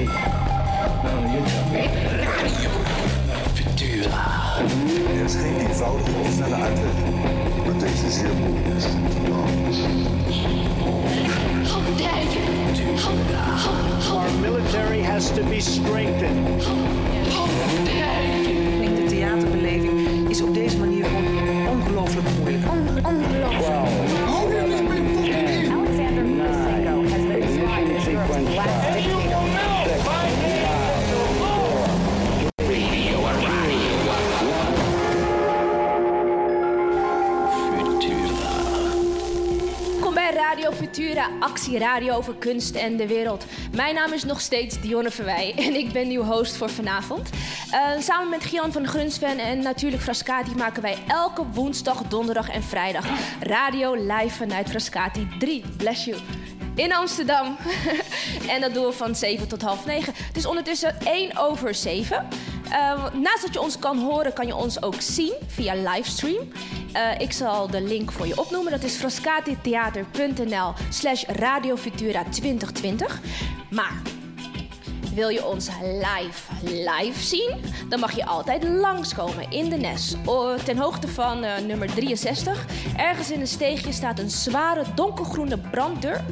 You tell me. No, you tell me. Futura. Er is geen eenvoudige of snelle uitweg, maar deze zeer moeilijk is. Our military has to be strengthened. De theaterbeleving is op deze manier ongelooflijk moeilijk. Actieradio over kunst en de wereld. Mijn naam is nog steeds Dionne Verwij en ik ben uw host voor vanavond. Eh, samen met Gian van Grunsven en natuurlijk Frascati maken wij elke woensdag, donderdag en vrijdag radio live vanuit Frascati 3. Bless you. In Amsterdam. en dat doen we van 7 tot half 9. Het is ondertussen 1 over 7. Eh, naast dat je ons kan horen, kan je ons ook zien via livestream. Eh, ik zal de link voor je opnoemen. Dat is frascatitheater.nl slash radiofutura 2020. Maar wil je ons live, live zien? Dan mag je altijd langskomen in de Nes. Ten hoogte van eh, nummer 63. Ergens in een steegje staat een zware donkergroene branddeur.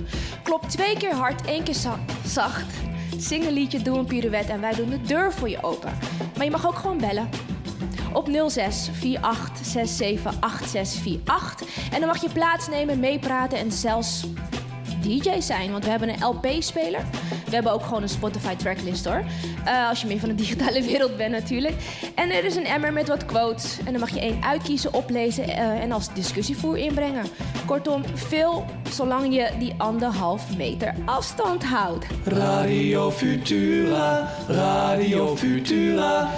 Klop twee keer hard, één keer za- zacht. Zing een liedje, doe een pirouette en wij doen de deur voor je open. Maar je mag ook gewoon bellen. Op 06 48 67 8648. En dan mag je plaatsnemen, meepraten en zelfs DJ zijn. Want we hebben een LP-speler. We hebben ook gewoon een Spotify tracklist hoor. Eh, als je meer van de digitale wereld bent natuurlijk. En er is een emmer met wat quotes. En dan mag je één uitkiezen, oplezen eh, en als discussievoer inbrengen. Kortom, veel zolang je die anderhalf meter afstand houdt. Radio Futura. Radio Futura.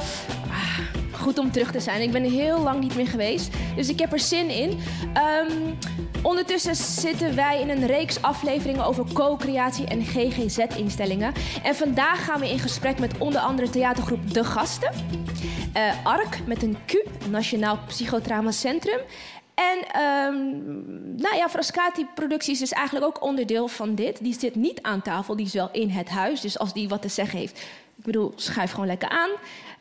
Goed om terug te zijn. Ik ben heel lang niet meer geweest. Dus ik heb er zin in. Ehm, ondertussen zitten wij in een reeks afleveringen over co-creatie en GGZ-instellingen. En vandaag gaan we in gesprek met onder andere theatergroep De Gasten. eh, ARK met een Q, Nationaal Psychotrauma Centrum. En ehm, nou ja, Frascati Producties is eigenlijk ook onderdeel van dit. Die zit niet aan tafel, die is wel in het huis. Dus als die wat te zeggen heeft, ik bedoel, schuif gewoon lekker aan.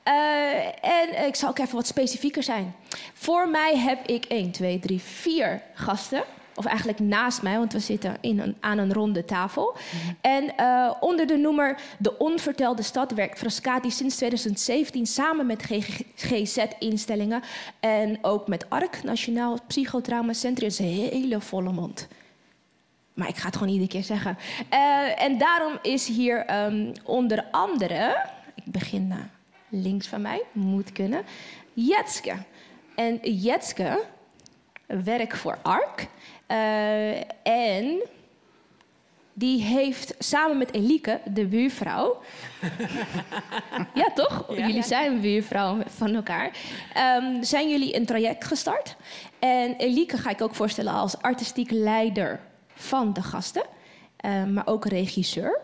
Eh, en ik zal ook even wat specifieker zijn. Voor mij heb ik 1, 2, 3, 4 gasten. Of eigenlijk naast mij, want we zitten in een, aan een ronde tafel. En eh, onder de noemer De Onvertelde Stad werkt Frascati sinds 2017 samen met GGZ-instellingen. En ook met ARK, Nationaal Psychotrauma Centrum. is een hele volle mond. Maar ik ga het gewoon iedere keer zeggen. Eh, en daarom is hier ehm, onder andere, ik begin uh, links van mij, moet kunnen, Jetske. En Jetske werkt voor ARK. Uh, en die heeft samen met Elieke, de buurvrouw. ja, toch? Ja. Jullie zijn buurvrouw van elkaar. Um, zijn jullie een traject gestart? En Elieke ga ik ook voorstellen als artistiek leider van de gasten, uh, maar ook regisseur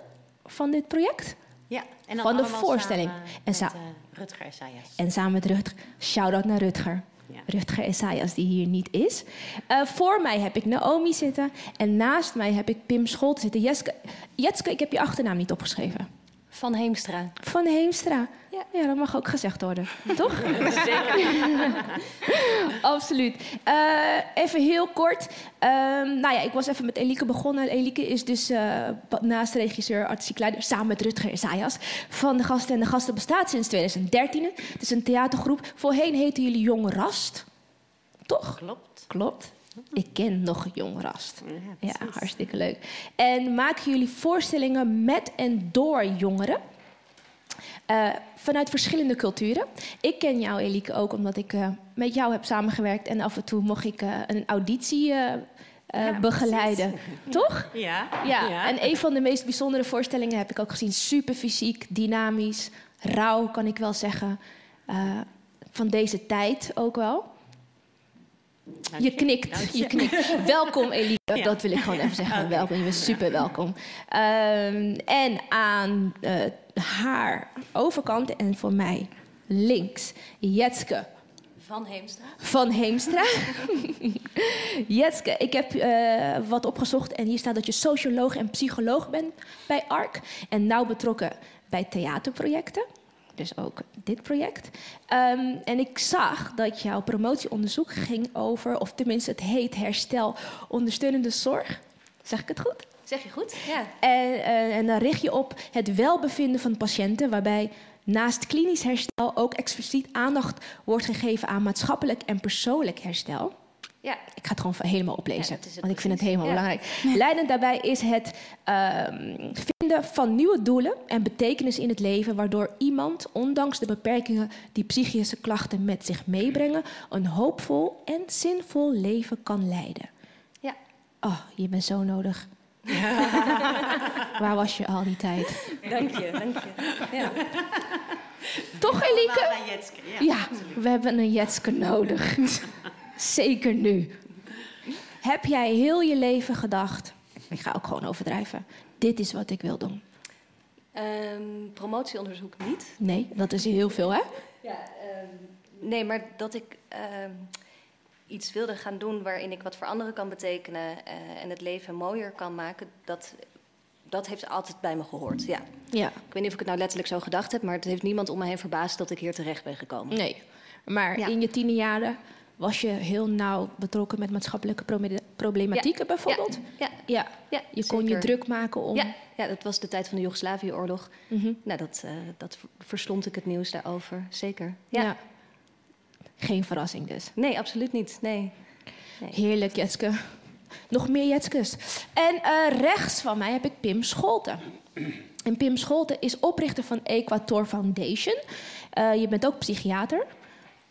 van dit project. Ja, en dan van de voorstelling. samen en, met, uh, Rutger Isaias. en samen met Rutger. Shout-out naar Rutger. Ja. Rutger Isaias, die hier niet is. Uh, voor mij heb ik Naomi zitten. En naast mij heb ik Pim Scholt zitten. Jeske, Jetske, ik heb je achternaam niet opgeschreven. Van Heemstra. Van Heemstra. Ja, ja dat mag ook gezegd worden. Toch? Zeker. Absoluut. Uh, even heel kort. Um, nou ja, ik was even met Elieke begonnen. Elieke is dus uh, naast regisseur, artistiek leider, samen met Rutger Isaias van de gasten. En de gasten bestaat sinds 2013. Het is een theatergroep. Voorheen heette jullie Jong Rast. Toch? Klopt. Klopt. Ik ken nog Jong Rast. Ja, ja, hartstikke leuk. En maken jullie voorstellingen met en door jongeren? Uh, vanuit verschillende culturen. Ik ken jou, Elieke, ook omdat ik uh, met jou heb samengewerkt. En af en toe mocht ik uh, een auditie ja, begeleiden. Precies. Toch? Ja, ja. ja. En een van de meest bijzondere voorstellingen heb ik ook gezien. Super fysiek, dynamisch, rauw, kan ik wel zeggen. van deze tijd ook wel. Je knikt, je. knikt. Welkom Elieke, Ja. dat wil ik gewoon even zeggen. Welkom, je bent super welkom. Um, en aan uh, haar overkant en voor mij links, Jetske Van Heemstra. van Heemstra. Jetske, ik heb eh, wat opgezocht en hier staat dat je socioloog en psycholoog bent bij ARC. En nauw betrokken bij theaterprojecten. Dus ook dit project. Ehm, en ik zag dat jouw promotieonderzoek ging over, of tenminste het heet herstel ondersteunende zorg. Zeg ik het goed? Zeg je goed? Ja. En, eh, en dan richt je op het welbevinden van patiënten, waarbij naast klinisch herstel ook expliciet aandacht wordt gegeven aan maatschappelijk en persoonlijk herstel. Ja. Ik ga het gewoon helemaal oplezen, Ja, want ik vind het helemaal Ja. belangrijk. Leidend daarbij is het ehm, vinden van nieuwe doelen en betekenis in het leven, waardoor iemand, ondanks de beperkingen die psychische klachten met zich meebrengen, een hoopvol en zinvol leven kan leiden. Ja. Oh, je bent zo nodig. Waar was je al die tijd? Dank je, dank je. Ja. Toch, Elieke? Ja, we hebben een Jetske nodig. Zeker nu. Heb jij heel je leven gedacht... Ik ga ook gewoon overdrijven. Dit is wat ik wil doen. Ehm, promotieonderzoek niet. Nee, dat is heel veel, hè? Ja, ehm, nee, maar dat ik ehm, iets wilde gaan doen waarin ik wat voor anderen kan betekenen eh, en het leven mooier kan maken, dat, dat heeft altijd bij me gehoord. Ja. Ja. Ik weet niet of ik het nou letterlijk zo gedacht heb, maar het heeft niemand om me heen verbaasd dat ik hier terecht ben gekomen. Nee. Maar Ja. in je tienerjaren was je heel nauw betrokken met maatschappelijke problematieken bijvoorbeeld? Ja, Ja. ja, Je kon je druk maken om... Ja, ja, dat was de tijd van de Joegoslavië-oorlog. Mhm. Nou, dat, eh, dat ver- verslond ik het nieuws daarover, zeker. Ja. Geen verrassing dus. Nee, absoluut niet. Nee. Heerlijk, Jetske. Nog meer Jetskes. En eh, rechts van mij heb ik Pim Scholten. En Pim Scholten is oprichter van Equator Foundation. Eh, je bent ook psychiater.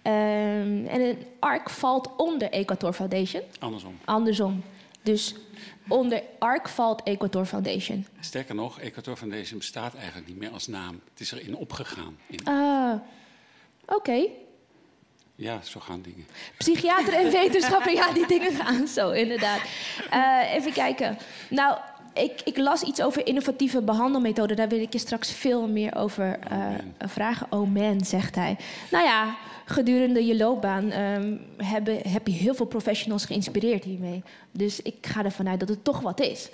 Ehm, en een ARC valt onder Equator Foundation. Andersom. Andersom. Dus onder ARC valt Equator Foundation. Sterker nog, Equator Foundation bestaat eigenlijk niet meer als naam. Het is erin opgegaan. Ah, oké. ja, zo gaan dingen. Psychiater en wetenschapper, ja, die dingen gaan zo, inderdaad. Eh, even kijken. Nou, ik, ik las iets over innovatieve behandelmethoden. Daar wil ik je straks veel meer over eh, vragen. Oh man, zegt hij. Nou ja, gedurende je loopbaan ehm, hebben, heb je heel veel professionals geïnspireerd hiermee. Dus ik ga ervan uit dat het toch wat is.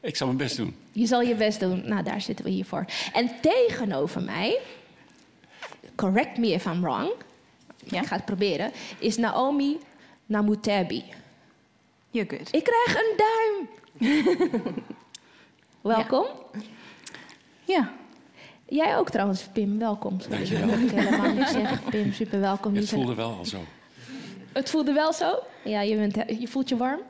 Ik zal mijn best doen. Je zal je best doen. Nou, daar zitten we hier voor. En tegenover mij, correct me if I'm wrong, ik ga het proberen, is Naomi Namutebi. You're good. Ik krijg een duim. Welkom. Ja. Jij ook trouwens, Pim. Welkom. Sorry, Dankjewel. dat ik helemaal niet zeg. Pim, super welkom. Het voelde wel al zo. Het voelde wel zo? Ja, je, bent, je voelt je warm?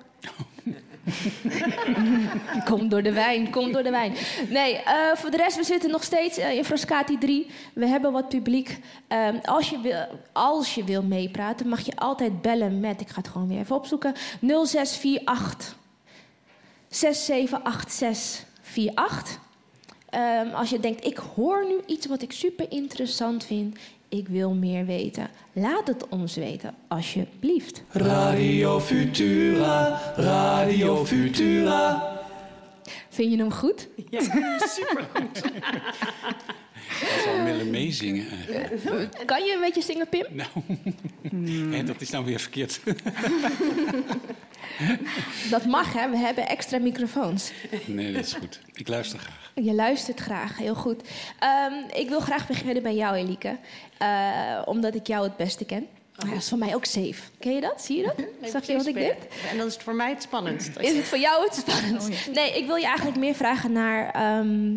kom door de wijn, kom door de wijn. Nee, eh, voor de rest, we zitten nog steeds eh, in Frascati 3. We hebben wat publiek. Ehm, als, je wil, als je wil meepraten, mag je altijd bellen met... Ik ga het gewoon weer even opzoeken. 0648 678648. Ehm, als je denkt, ik hoor nu iets wat ik super interessant vind... Ik wil meer weten. Laat het ons weten, alsjeblieft. Radio Futura, Radio Futura. Vind je hem goed? Ja, supergoed. Ik zal willen meezingen. Kan je een beetje zingen, Pim? Nou, hè, dat is nou weer verkeerd. Dat mag, hè? We hebben extra microfoons. Nee, dat is goed. Ik luister graag. Je luistert graag, heel goed. Ehm, ik wil graag beginnen bij jou, Elieke. Eh, omdat ik jou het beste ken. Maar dat is voor mij ook safe. Ken je dat? Zie je dat? Zag je wat ik deed? En dan is het voor mij het spannendst. Is het voor jou het spannend? Nee, ik wil je eigenlijk meer vragen naar ehm,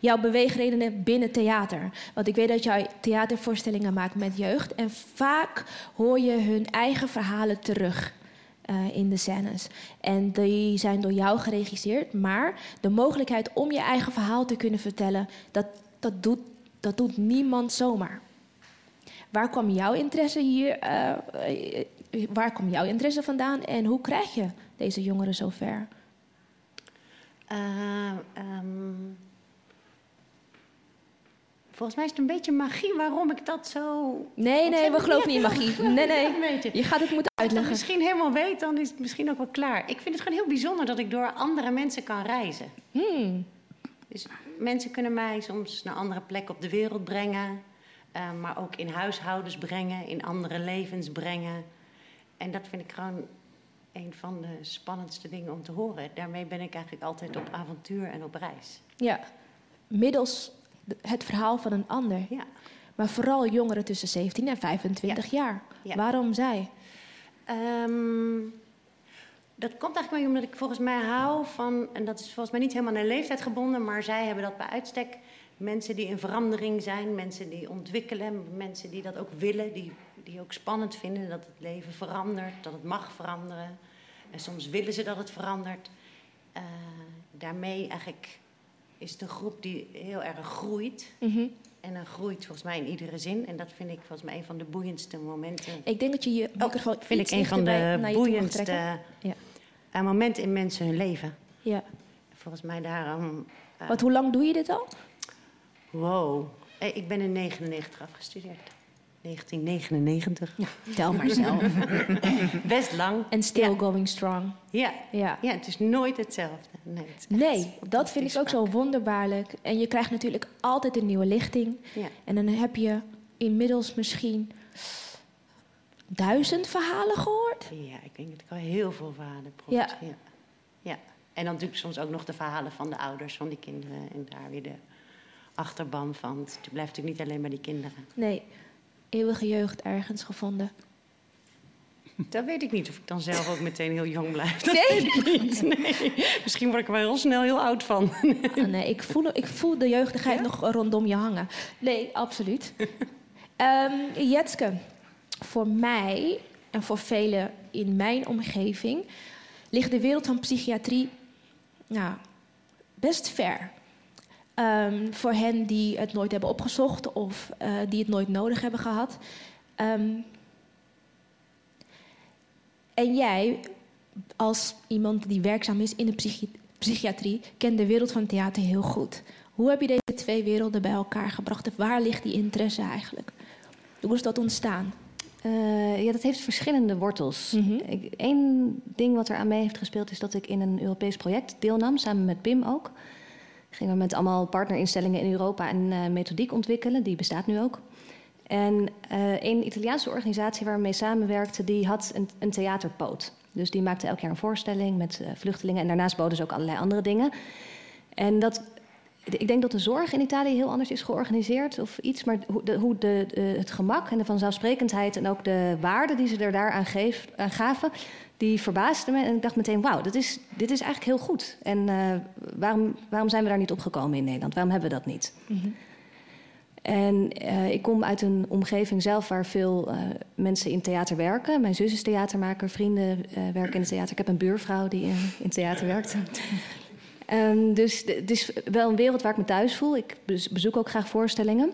jouw beweegredenen binnen theater. Want ik weet dat jij theatervoorstellingen maakt met jeugd. En vaak hoor je hun eigen verhalen terug. Eh, in de scènes. En die zijn door jou geregisseerd. Maar de mogelijkheid om je eigen verhaal te kunnen vertellen, dat, dat, doet, dat doet niemand zomaar. Waar kwam jouw interesse hier? eh, eh, waar kwam jouw interesse vandaan en hoe krijg je deze jongeren zover? Eh, ehm, volgens mij is het een beetje magie waarom ik dat zo... Nee, nee, we geloven niet in magie. Nee, nee. Je gaat het moeten Als ik dat uitleggen. misschien helemaal weet, dan is het misschien ook wel klaar. Ik vind het gewoon heel bijzonder dat ik door andere mensen kan reizen. Hmm. Dus mensen kunnen mij soms naar andere plekken op de wereld brengen. Eh, maar ook in huishoudens brengen, in andere levens brengen. En dat vind ik gewoon een van de spannendste dingen om te horen. Daarmee ben ik eigenlijk altijd op avontuur en op reis. Ja, middels de- het verhaal van een ander. Ja. Maar vooral jongeren tussen 17 en 25 jaar. Ja. Waarom zij? Ehm, dat komt eigenlijk omdat ik volgens mij hou van, en dat is volgens mij niet helemaal naar leeftijd gebonden, maar zij hebben dat bij uitstek. Mensen die in verandering zijn, mensen die ontwikkelen, mensen die dat ook willen, die, die ook spannend vinden dat het leven verandert, dat het mag veranderen. En soms willen ze dat het verandert. Eh, daarmee eigenlijk is een groep die heel erg groeit. Mhm. En dan groeit volgens mij in iedere zin. En dat vind ik volgens mij een van de boeiendste momenten Ik denk dat je je microfoon Oh, vind iets ik een van de boeiendste. Ja. eh, momenten in mensen hun leven. Ja. Volgens mij daarom. eh, Want hoe lang doe je dit al? Wow. Eh, Ik ben in 99 afgestudeerd. 1999. Tel maar zelf. Best lang. En still going strong. Ja. Ja. ja, het is nooit hetzelfde. Nee, het Nee, dat vind ik ook zo wonderbaarlijk. En je krijgt natuurlijk altijd een nieuwe lichting. Ja. En dan heb je inmiddels misschien duizend verhalen gehoord. Ja, ik denk dat ik al heel veel verhalen heb Ja. gehoord. Ja. ja. En dan natuurlijk soms ook nog de verhalen van de ouders van die kinderen. En daar weer de achterban van. Het blijft natuurlijk niet alleen bij die kinderen. Nee, eeuwige jeugd ergens gevonden. Dat weet ik niet of ik dan zelf ook meteen heel jong blijf. Dat Nee? weet ik niet. Nee. Misschien word ik er wel heel snel heel oud van. Ah, nee, ik voel, ik voel de jeugdigheid nog rondom je hangen. Nee, absoluut. Ehm Jetske, voor mij en voor velen in mijn omgeving ligt de wereld van psychiatrie nou, best ver. Ehm, voor hen die het nooit hebben opgezocht of eh, die het nooit nodig hebben gehad. Ehm, en jij, als iemand die werkzaam is in de psychi- psychiatrie, kent de wereld van theater heel goed. Hoe heb je deze twee werelden bij elkaar gebracht? Of waar ligt die interesse eigenlijk? Hoe is dat ontstaan? Eh, ja, dat heeft verschillende wortels. Ik, één ding wat er aan mee heeft gespeeld is dat ik in een Europees project deelnam, samen met Pim ook. Gingen we met allemaal partnerinstellingen in Europa een eh, methodiek ontwikkelen, die bestaat nu ook. En eh, een Italiaanse organisatie waar we mee samenwerkten, die had een, een theaterpoot. Dus die maakte elk jaar een voorstelling met eh, vluchtelingen en daarnaast boden ze ook allerlei andere dingen. En dat ik denk dat de zorg in Italië heel anders is georganiseerd of iets. Maar hoe, de, hoe de, de- het gemak en de vanzelfsprekendheid en ook de waarde die ze er geef, aan gaven, die verbaasde me. En ik dacht meteen, wauw, dit is, dit is eigenlijk heel goed. En eh, waarom, waarom zijn we daar niet opgekomen in Nederland? Waarom hebben we dat niet? En eh, ik kom uit een omgeving zelf waar veel eh, mensen in theater werken. Mijn zus is theatermaker, vrienden werken in het theater. Ik heb een buurvrouw die in, in theater werkt. Ehm, dus het is wel een wereld waar ik me thuis voel. Ik bez- bezoek ook graag voorstellingen.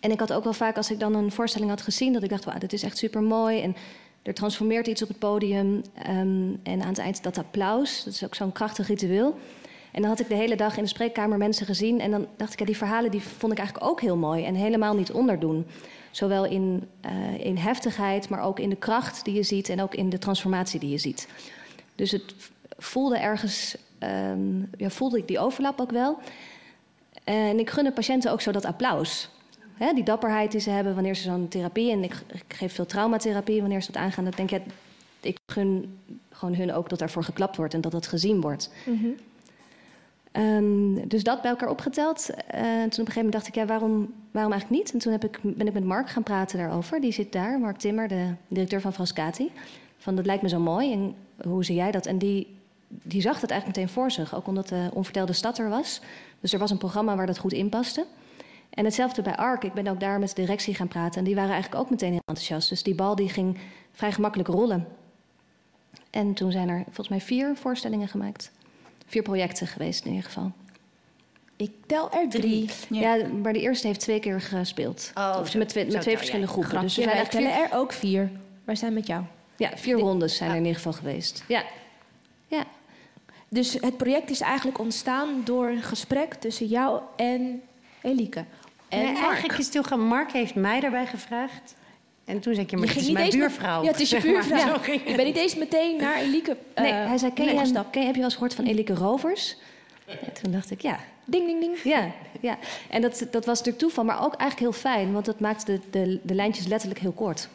En ik had ook wel vaak, als ik dan een voorstelling had gezien, dat ik dacht: wauw, dit is echt super mooi. En er transformeert iets op het podium. Ehm, en aan het eind dat applaus, dat is ook zo'n krachtig ritueel. En dan had ik de hele dag in de spreekkamer mensen gezien. En dan dacht ik, ja, die verhalen die vond ik eigenlijk ook heel mooi. En helemaal niet onderdoen. Zowel in, eh, in heftigheid, maar ook in de kracht die je ziet. En ook in de transformatie die je ziet. Dus het voelde ergens, ehm, ja, voelde ik die overlap ook wel. En ik gun de patiënten ook zo dat applaus. Die dapperheid die ze hebben wanneer ze zo'n therapie... en ik, ik geef veel traumatherapie wanneer ze dat aangaan... dat denk ik, ja, ik gun gewoon hun ook dat daarvoor geklapt wordt... en dat dat gezien wordt. Ehm, dus dat bij elkaar opgeteld. Eh, toen op een gegeven moment dacht ik, ja, waarom, waarom eigenlijk niet? En toen heb ik, ben ik met Mark gaan praten daarover. Die zit daar, Mark Timmer, de directeur van Frascati. Van, dat lijkt me zo mooi en hoe zie jij dat? En die, die zag het eigenlijk meteen voor zich. Ook omdat de onvertelde stad er was. Dus er was een programma waar dat goed in paste. En hetzelfde bij ARK. Ik ben ook daar met de directie gaan praten. En die waren eigenlijk ook meteen heel enthousiast. Dus die bal die ging vrij gemakkelijk rollen. En toen zijn er volgens mij vier voorstellingen gemaakt. Vier projecten geweest in ieder geval. Ik tel er drie. Ja, maar de eerste heeft twee keer gespeeld. Oh, of zo- met twee, met twee verschillende jij. groepen. Dus er Grapje, zijn vier, er ook vier. Wij zijn met jou. ja, vier rondes zijn er in ieder geval geweest. Ja. ja. Dus het project is eigenlijk ontstaan door een gesprek tussen jou en Elike. En Nee, eigenlijk is het. Mark heeft mij daarbij gevraagd. En toen zei ik, ja, maar Je het is mijn met- buurvrouw. Ja, het is je maar. buurvrouw. Je bent niet eens meteen naar Elike eh, Nee, hij zei, ken je, ken heb je wel eens gehoord van Elike Rovers? En toen dacht ik, ja. Ding, ding, ding. Ja, ja. en dat, dat was natuurlijk toeval, maar ook eigenlijk heel fijn, want dat maakt de, de, de lijntjes letterlijk heel kort.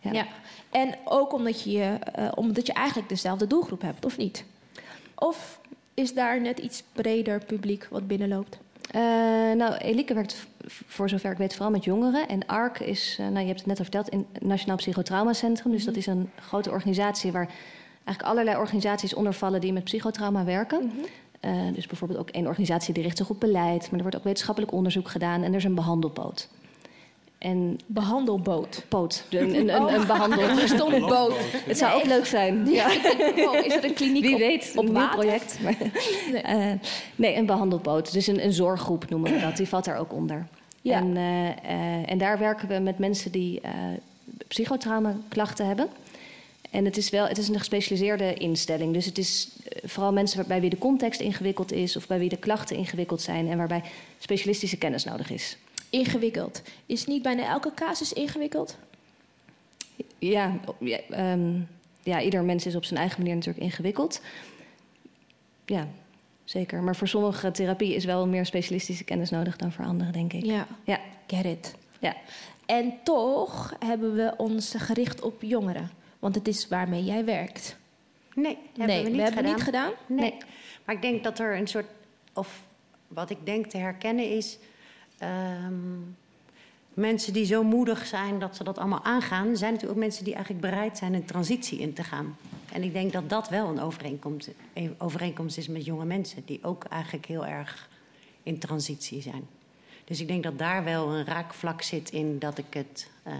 Ja. En ook omdat je, eh, omdat je eigenlijk dezelfde doelgroep hebt, of niet? Of is daar net iets breder publiek wat binnenloopt? Uh, nou, Elike werkt voor zover ik weet vooral met jongeren. En ARC is, uh, nou, je hebt het net al verteld, in Nationaal Psychotraumacentrum. Dus dat is een grote organisatie waar eigenlijk allerlei organisaties onder vallen die met psychotrauma werken. Mm -hmm. uh, dus bijvoorbeeld ook één organisatie die richt zich op beleid. Maar er wordt ook wetenschappelijk onderzoek gedaan en er is een behandelpoot. En behandelboot. Poot. Een, een, een, een stond boot. Het zou nee. ook leuk zijn. Ja. Oh, is er een kliniek Wie op, weet, op een water? project. Maar, nee. Uh, nee, een behandelboot. Dus een, een zorggroep noemen we dat. Die valt daar ook onder. Ja. En, uh, uh, en daar werken we met mensen die psychotrauma-klachten hebben. En het is wel het is een gespecialiseerde instelling. Dus het is vooral mensen bij wie de context ingewikkeld is... of bij wie de klachten ingewikkeld zijn... en waarbij specialistische kennis nodig is. Ingewikkeld. Is niet bijna elke casus ingewikkeld? Ja, ja, um, ja, ieder mens is op zijn eigen manier natuurlijk ingewikkeld. Ja, zeker. Maar voor sommige therapie is wel meer specialistische kennis nodig dan voor anderen, denk ik. Ja, ja. get it. Ja. En toch hebben we ons gericht op jongeren. Want het is waarmee jij werkt. Nee, hebben nee, we niet we hebben gedaan. niet gedaan. Nee. nee. Maar ik denk dat er een soort... Of wat ik denk te herkennen is... Um, mensen die zo moedig zijn dat ze dat allemaal aangaan... zijn natuurlijk ook mensen die eigenlijk bereid zijn een transitie in te gaan. En ik denk dat dat wel een overeenkomst, een overeenkomst is met jonge mensen... die ook eigenlijk heel erg in transitie zijn. Dus ik denk dat daar wel een raakvlak zit in dat ik het uh,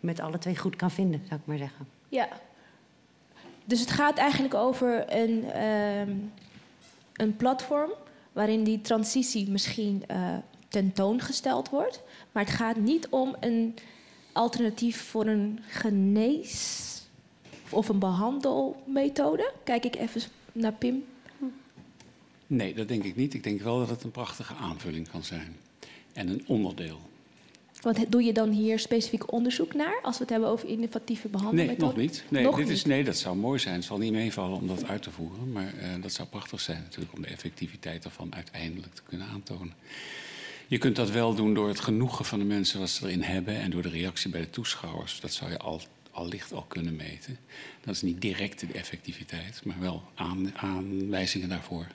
met alle twee goed kan vinden, zou ik maar zeggen. Ja. Dus het gaat eigenlijk over een, uh, een platform waarin die transitie misschien uh, tentoongesteld wordt. Maar het gaat niet om een alternatief voor een genees- of een behandelmethode. Kijk ik even naar Pim. Nee, dat denk ik niet. Ik denk wel dat het een prachtige aanvulling kan zijn. En een onderdeel. Want doe je dan hier specifiek onderzoek naar als we het hebben over innovatieve behandelmethoden? Nee, nog niet. Nee, nog dit niet. Is, nee, dat zou mooi zijn. Het zal niet meevallen om dat uit te voeren. Maar uh, dat zou prachtig zijn natuurlijk om de effectiviteit daarvan uiteindelijk te kunnen aantonen. Je kunt dat wel doen door het genoegen van de mensen wat ze erin hebben en door de reactie bij de toeschouwers. Dat zou je al, allicht al kunnen meten. Dat is niet direct de effectiviteit, maar wel aan, aanwijzingen daarvoor.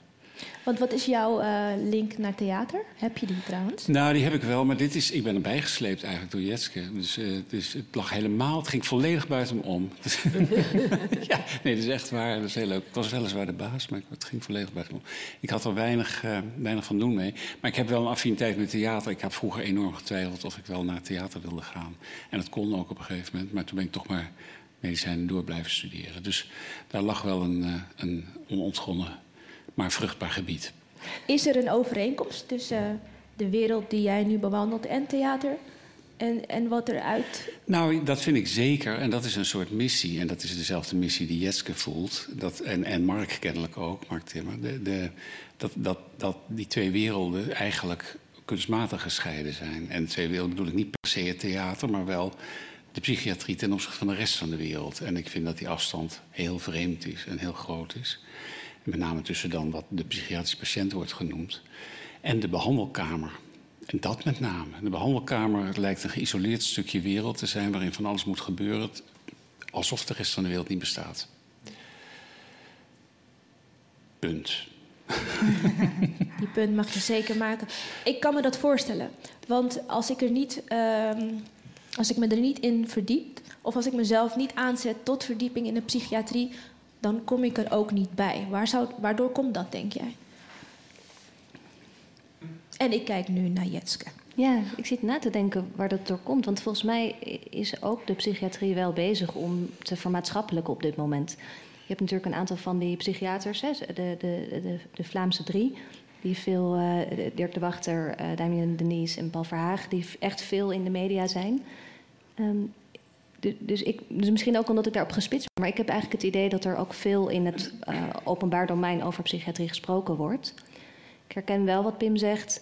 Want wat is jouw uh, link naar theater? Heb je die trouwens? Nou, die heb ik wel, maar dit is, ik ben erbij gesleept eigenlijk door Jetske. Dus, dus het lag helemaal, het ging volledig buiten me om. ja, nee, dat is echt waar, dat is heel leuk. Ik was weliswaar de baas, maar het ging volledig buiten me om. Ik had er weinig, uh, weinig van doen mee. Maar ik heb wel een affiniteit met theater. Ik heb vroeger enorm getwijfeld of ik wel naar theater wilde gaan. En dat kon ook op een gegeven moment, maar toen ben ik toch maar medicijnen door blijven studeren. Dus daar lag wel een, een onontgonnen maar vruchtbaar gebied. Is er een overeenkomst tussen uh, de wereld die jij nu bewandelt en theater? En, en wat eruit. Nou, dat vind ik zeker. En dat is een soort missie. En dat is dezelfde missie die Jetske voelt. Dat, en, en Mark kennelijk ook, Mark Timmer. De, de, dat, dat, dat die twee werelden eigenlijk kunstmatig gescheiden zijn. En twee werelden bedoel ik niet per se het theater, maar wel de psychiatrie ten opzichte van de rest van de wereld. En ik vind dat die afstand heel vreemd is en heel groot is. Met name tussen dan wat de psychiatrische patiënt wordt genoemd. En de behandelkamer. En dat met name. De behandelkamer lijkt een geïsoleerd stukje wereld te zijn waarin van alles moet gebeuren. Alsof de rest van de wereld niet bestaat. Punt. Die punt mag je zeker maken. Ik kan me dat voorstellen. Want als ik er niet. Uh, als ik me er niet in verdiep. Of als ik mezelf niet aanzet tot verdieping in de psychiatrie dan kom ik er ook niet bij. Waar zou, waardoor komt dat, denk jij? En ik kijk nu naar Jetske. Ja, ik zit na te denken waar dat door komt. Want volgens mij is ook de psychiatrie wel bezig om te vermaatschappelijken op dit moment. Je hebt natuurlijk een aantal van die psychiaters, hè, de, de, de, de Vlaamse drie. Die veel, uh, Dirk de Wachter, uh, Damien Denise en Paul Verhaag, die echt veel in de media zijn. Um, dus, ik, dus misschien ook omdat ik daarop gespitst ben. Maar ik heb eigenlijk het idee dat er ook veel in het uh, openbaar domein over psychiatrie gesproken wordt. Ik herken wel wat Pim zegt.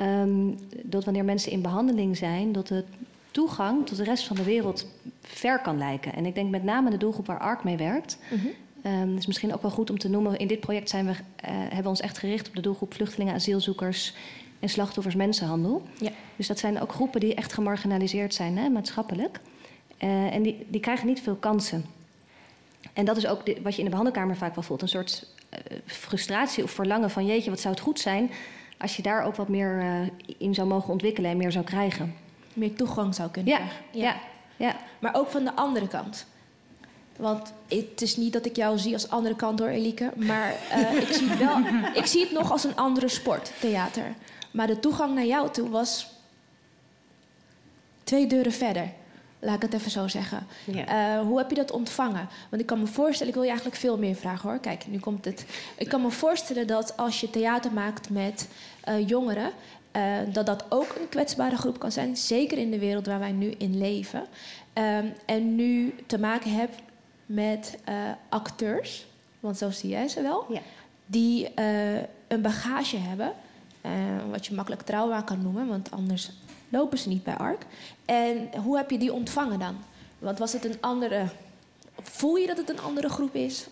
Um, dat wanneer mensen in behandeling zijn, dat de toegang tot de rest van de wereld ver kan lijken. En ik denk met name de doelgroep waar ARC mee werkt. Mm -hmm. Um, is misschien ook wel goed om te noemen. In dit project zijn we, uh, hebben we ons echt gericht op de doelgroep vluchtelingen, asielzoekers en slachtoffers mensenhandel. Ja. Dus dat zijn ook groepen die echt gemarginaliseerd zijn, hè, maatschappelijk. Uh, en die, die krijgen niet veel kansen. En dat is ook de, wat je in de behandelkamer vaak wel voelt. Een soort uh, frustratie of verlangen van... jeetje, wat zou het goed zijn als je daar ook wat meer uh, in zou mogen ontwikkelen... en meer zou krijgen. Meer toegang zou kunnen ja, krijgen. Ja. ja, ja. Maar ook van de andere kant. Want het is niet dat ik jou zie als andere kant door, Elike. Maar uh, ik, zie het wel, ik zie het nog als een andere sport, theater. Maar de toegang naar jou toe was twee deuren verder. Laat ik het even zo zeggen. Ja. Uh, hoe heb je dat ontvangen? Want ik kan me voorstellen, ik wil je eigenlijk veel meer vragen hoor. Kijk, nu komt het. Ik kan me voorstellen dat als je theater maakt met uh, jongeren, uh, dat dat ook een kwetsbare groep kan zijn. Zeker in de wereld waar wij nu in leven. Um, en nu te maken hebt met acteurs, want zo zie jij ze wel, ja. die een bagage hebben. wat je makkelijk trauma kan noemen, want anders lopen ze niet bij ARK. En hoe heb je die ontvangen dan? Want was het een andere. Voel je dat het een andere groep is?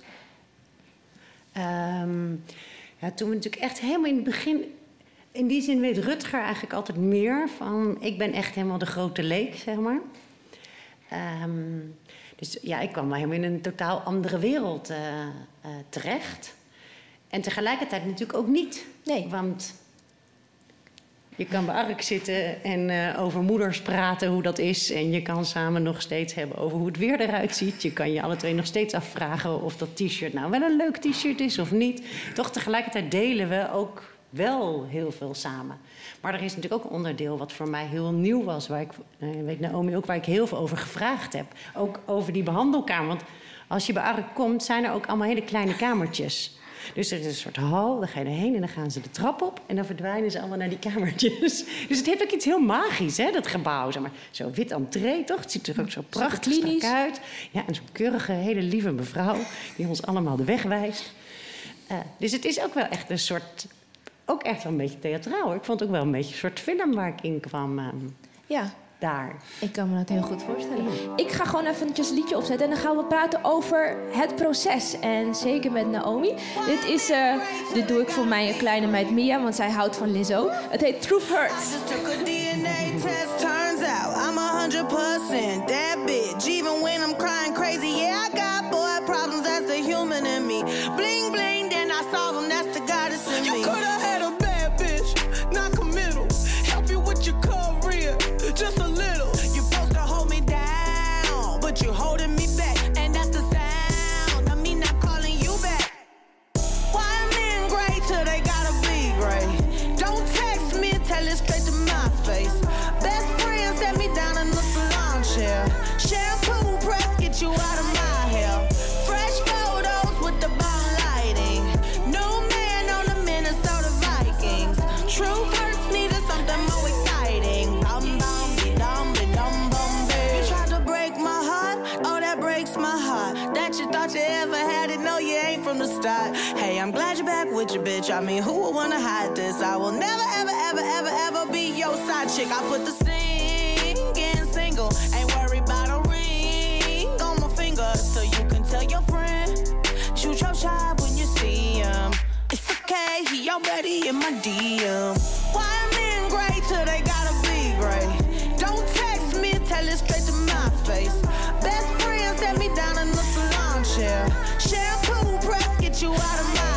Um, ja, toen we natuurlijk echt helemaal in het begin. In die zin weet Rutger eigenlijk altijd meer van. Ik ben echt helemaal de grote leek, zeg maar. Um, dus ja, ik kwam helemaal in een totaal andere wereld uh, uh, terecht. En tegelijkertijd natuurlijk ook niet. Nee. Want je kan bij Ark zitten en uh, over moeders praten, hoe dat is. En je kan samen nog steeds hebben over hoe het weer eruit ziet. Je kan je alle twee nog steeds afvragen of dat t-shirt nou wel een leuk t-shirt is of niet. Toch tegelijkertijd delen we ook wel heel veel samen. Maar er is natuurlijk ook een onderdeel wat voor mij heel nieuw was. Waar ik, uh, weet Naomi ook, waar ik heel veel over gevraagd heb. Ook over die behandelkamer. Want als je bij Ark komt, zijn er ook allemaal hele kleine kamertjes. Dus er is een soort hal, dan ga je erheen en dan gaan ze de trap op... en dan verdwijnen ze allemaal naar die kamertjes. Dus het heeft ook iets heel magisch, hè, dat gebouw. Zeg maar. Zo wit entree, toch? Het ziet er ook zo prachtig strak uit. Ja, en zo'n keurige, hele lieve mevrouw... die ons allemaal de weg wijst. Uh, dus het is ook wel echt een soort... ook echt wel een beetje theatraal. Ik vond het ook wel een beetje een soort film waar ik in kwam... Um, ja, daar. Ik kan me dat heel goed voorstellen. Ik ga gewoon eventjes een liedje opzetten en dan gaan we praten over het proces. En zeker met Naomi. Dit, is, uh, dit doe ik voor mijn kleine meid Mia, want zij houdt van Lizzo. Het heet Truth Hurts. Turns out I'm 100% that bitch. Even when I'm crying crazy, yeah, I got boy problems. That's the human in me. Bling bling, then I solve them. That's the goddess in me. You out of my hair. Fresh photos with the bomb lighting. New man on the Minnesota Vikings. True hurts needed something more exciting. Bum bum dum be dum bum. You tried to break my heart, oh that breaks my heart. That you thought you ever had it, no you ain't from the start. Hey, I'm glad you're back with your bitch. I mean, who would wanna hide this? I will never ever ever ever ever be your side chick. I put the singing single, ain't worried about a finger, so you can tell your friend. Shoot your shot when you see him. It's okay, he already in my DM. Why men great till they gotta be great? Don't text me, tell it straight to my face. Best friend set me down in the salon chair. Shampoo press get you out of my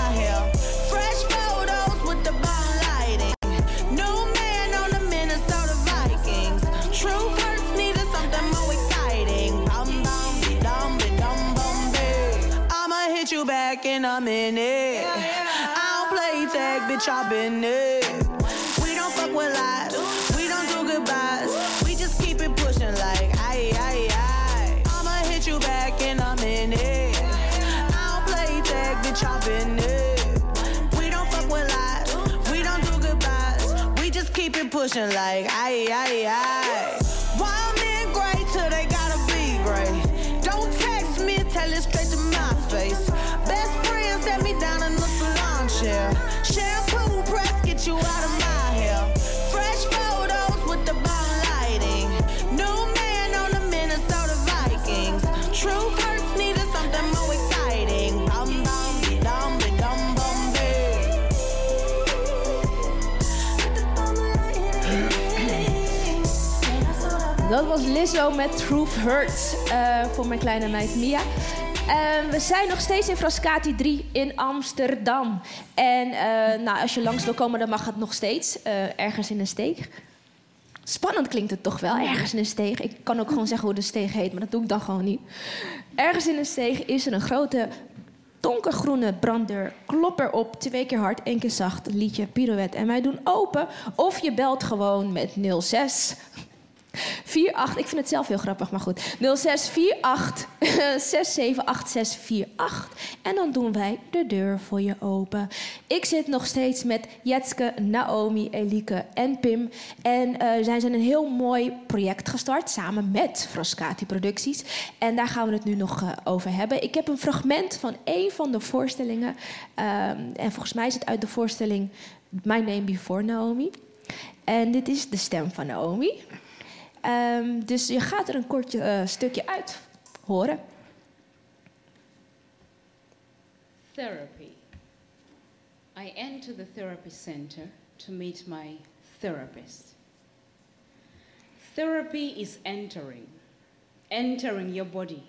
hit you back in a minute. I don't play tag, bitch, I've been it. We don't fuck with lies. We don't do goodbyes. We just keep it pushing like aye aye aye. I'ma hit you back in a minute. I don't play tag, bitch, I've been it. We don't fuck with lies. We don't do goodbyes. We just keep it pushing like aye aye aye. Was Lizzo met Truth Hurts eh, voor mijn kleine meid Mia. En we zijn nog steeds in Frascati 3 in Amsterdam. En eh, nou, als je langs wil komen, dan mag het nog steeds. eh, ergens in een steeg. Spannend klinkt het toch wel, ergens in een steeg. Ik kan ook gewoon zeggen hoe de steeg heet, maar dat doe ik dan gewoon niet. Ergens in een steeg is er een grote donkergroene branddeur. Klop erop, twee keer hard, één keer zacht, liedje, pirouette. En wij doen open. Of je belt gewoon met 06 48, ik vind het zelf heel grappig, maar goed. 0648 678648. En dan doen wij de deur voor je open. Ik zit nog steeds met Jetske, Naomi, Elike en Pim. En eh zij zijn een heel mooi project gestart samen met Frascati Producties. En daar gaan we het nu nog eh, over hebben. Ik heb een fragment van één van de voorstellingen. Ehm, en volgens mij is het uit de voorstelling My Name Before Naomi. En dit is de stem van Naomi. Ehm, dus je gaat er een kort eh, stukje uit horen. Therapy. I enter the therapy center to meet my therapist. Therapy is entering, entering your body,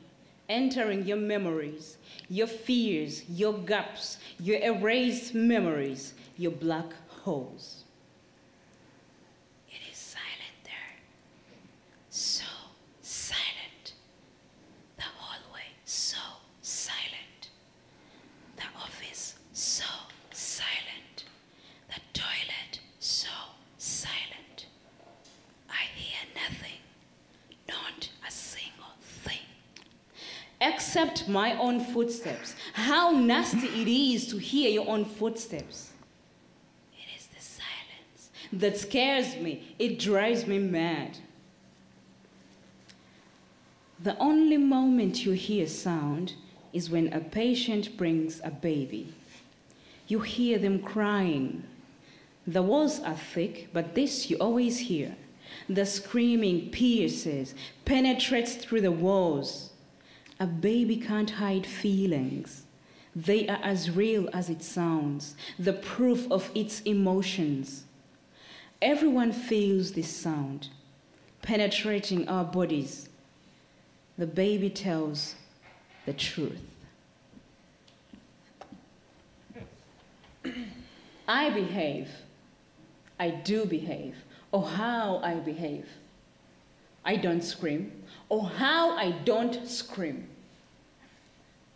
entering your memories, your fears, your gaps, your erased memories, your black holes. My own footsteps. How nasty it is to hear your own footsteps. It is the silence that scares me, it drives me mad. The only moment you hear sound is when a patient brings a baby. You hear them crying. The walls are thick, but this you always hear. The screaming pierces, penetrates through the walls. A baby can't hide feelings. They are as real as it sounds, the proof of its emotions. Everyone feels this sound, penetrating our bodies. The baby tells the truth. I behave. I do behave. Oh, how I behave. I don't scream. Oh, how I don't scream.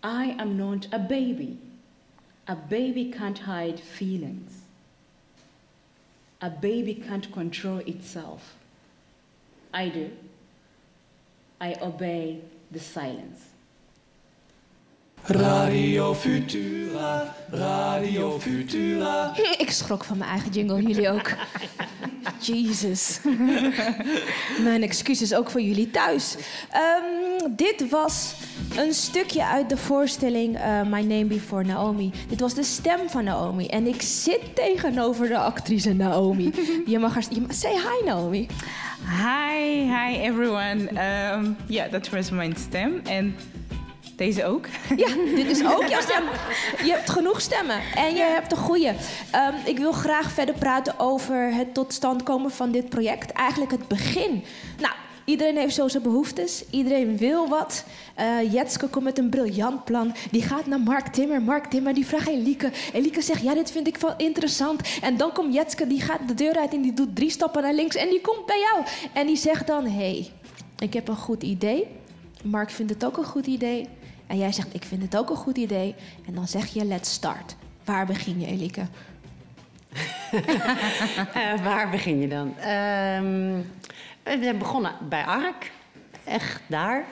I am not a baby. A baby can't hide feelings. A baby can't control itself. I do. I obey the silence. Radio Futura, Radio Futura. Ik schrok van mijn eigen jingle, jullie ook. Jesus. mijn excuses ook voor jullie thuis. Ehm, dit was een stukje uit de voorstelling eh, My Name Before Naomi. Dit was de stem van Naomi. En ik zit tegenover de actrice Naomi. Je mag haar... Je mag, say hi, Naomi. Hi, hi everyone. Um, ja, dat was mijn stem. En deze ook. Ja, dit is ook jouw stem. Je hebt genoeg stemmen en je hebt een goede. Ehm, ik wil graag verder praten over het tot stand komen van dit project. Eigenlijk het begin. Nou, iedereen heeft zo zijn behoeftes. Iedereen wil wat. Eh Jetske komt met een briljant plan. Die gaat naar Mark Timmer. Mark Timmer die vraagt Elieke. Elieke zegt, ja, dit vind ik wel interessant. En dan komt Jetske, die gaat de deur uit en die doet drie stappen naar links. En die komt bij jou. En die zegt dan, hé, hey, ik heb een goed idee. Mark vindt het ook een goed idee. En jij zegt, ik vind het ook een goed idee. En dan zeg je, let's start. Waar begin je, Elike? Eh, waar begin je dan? Ehm, we zijn begonnen bij Ark. Echt daar.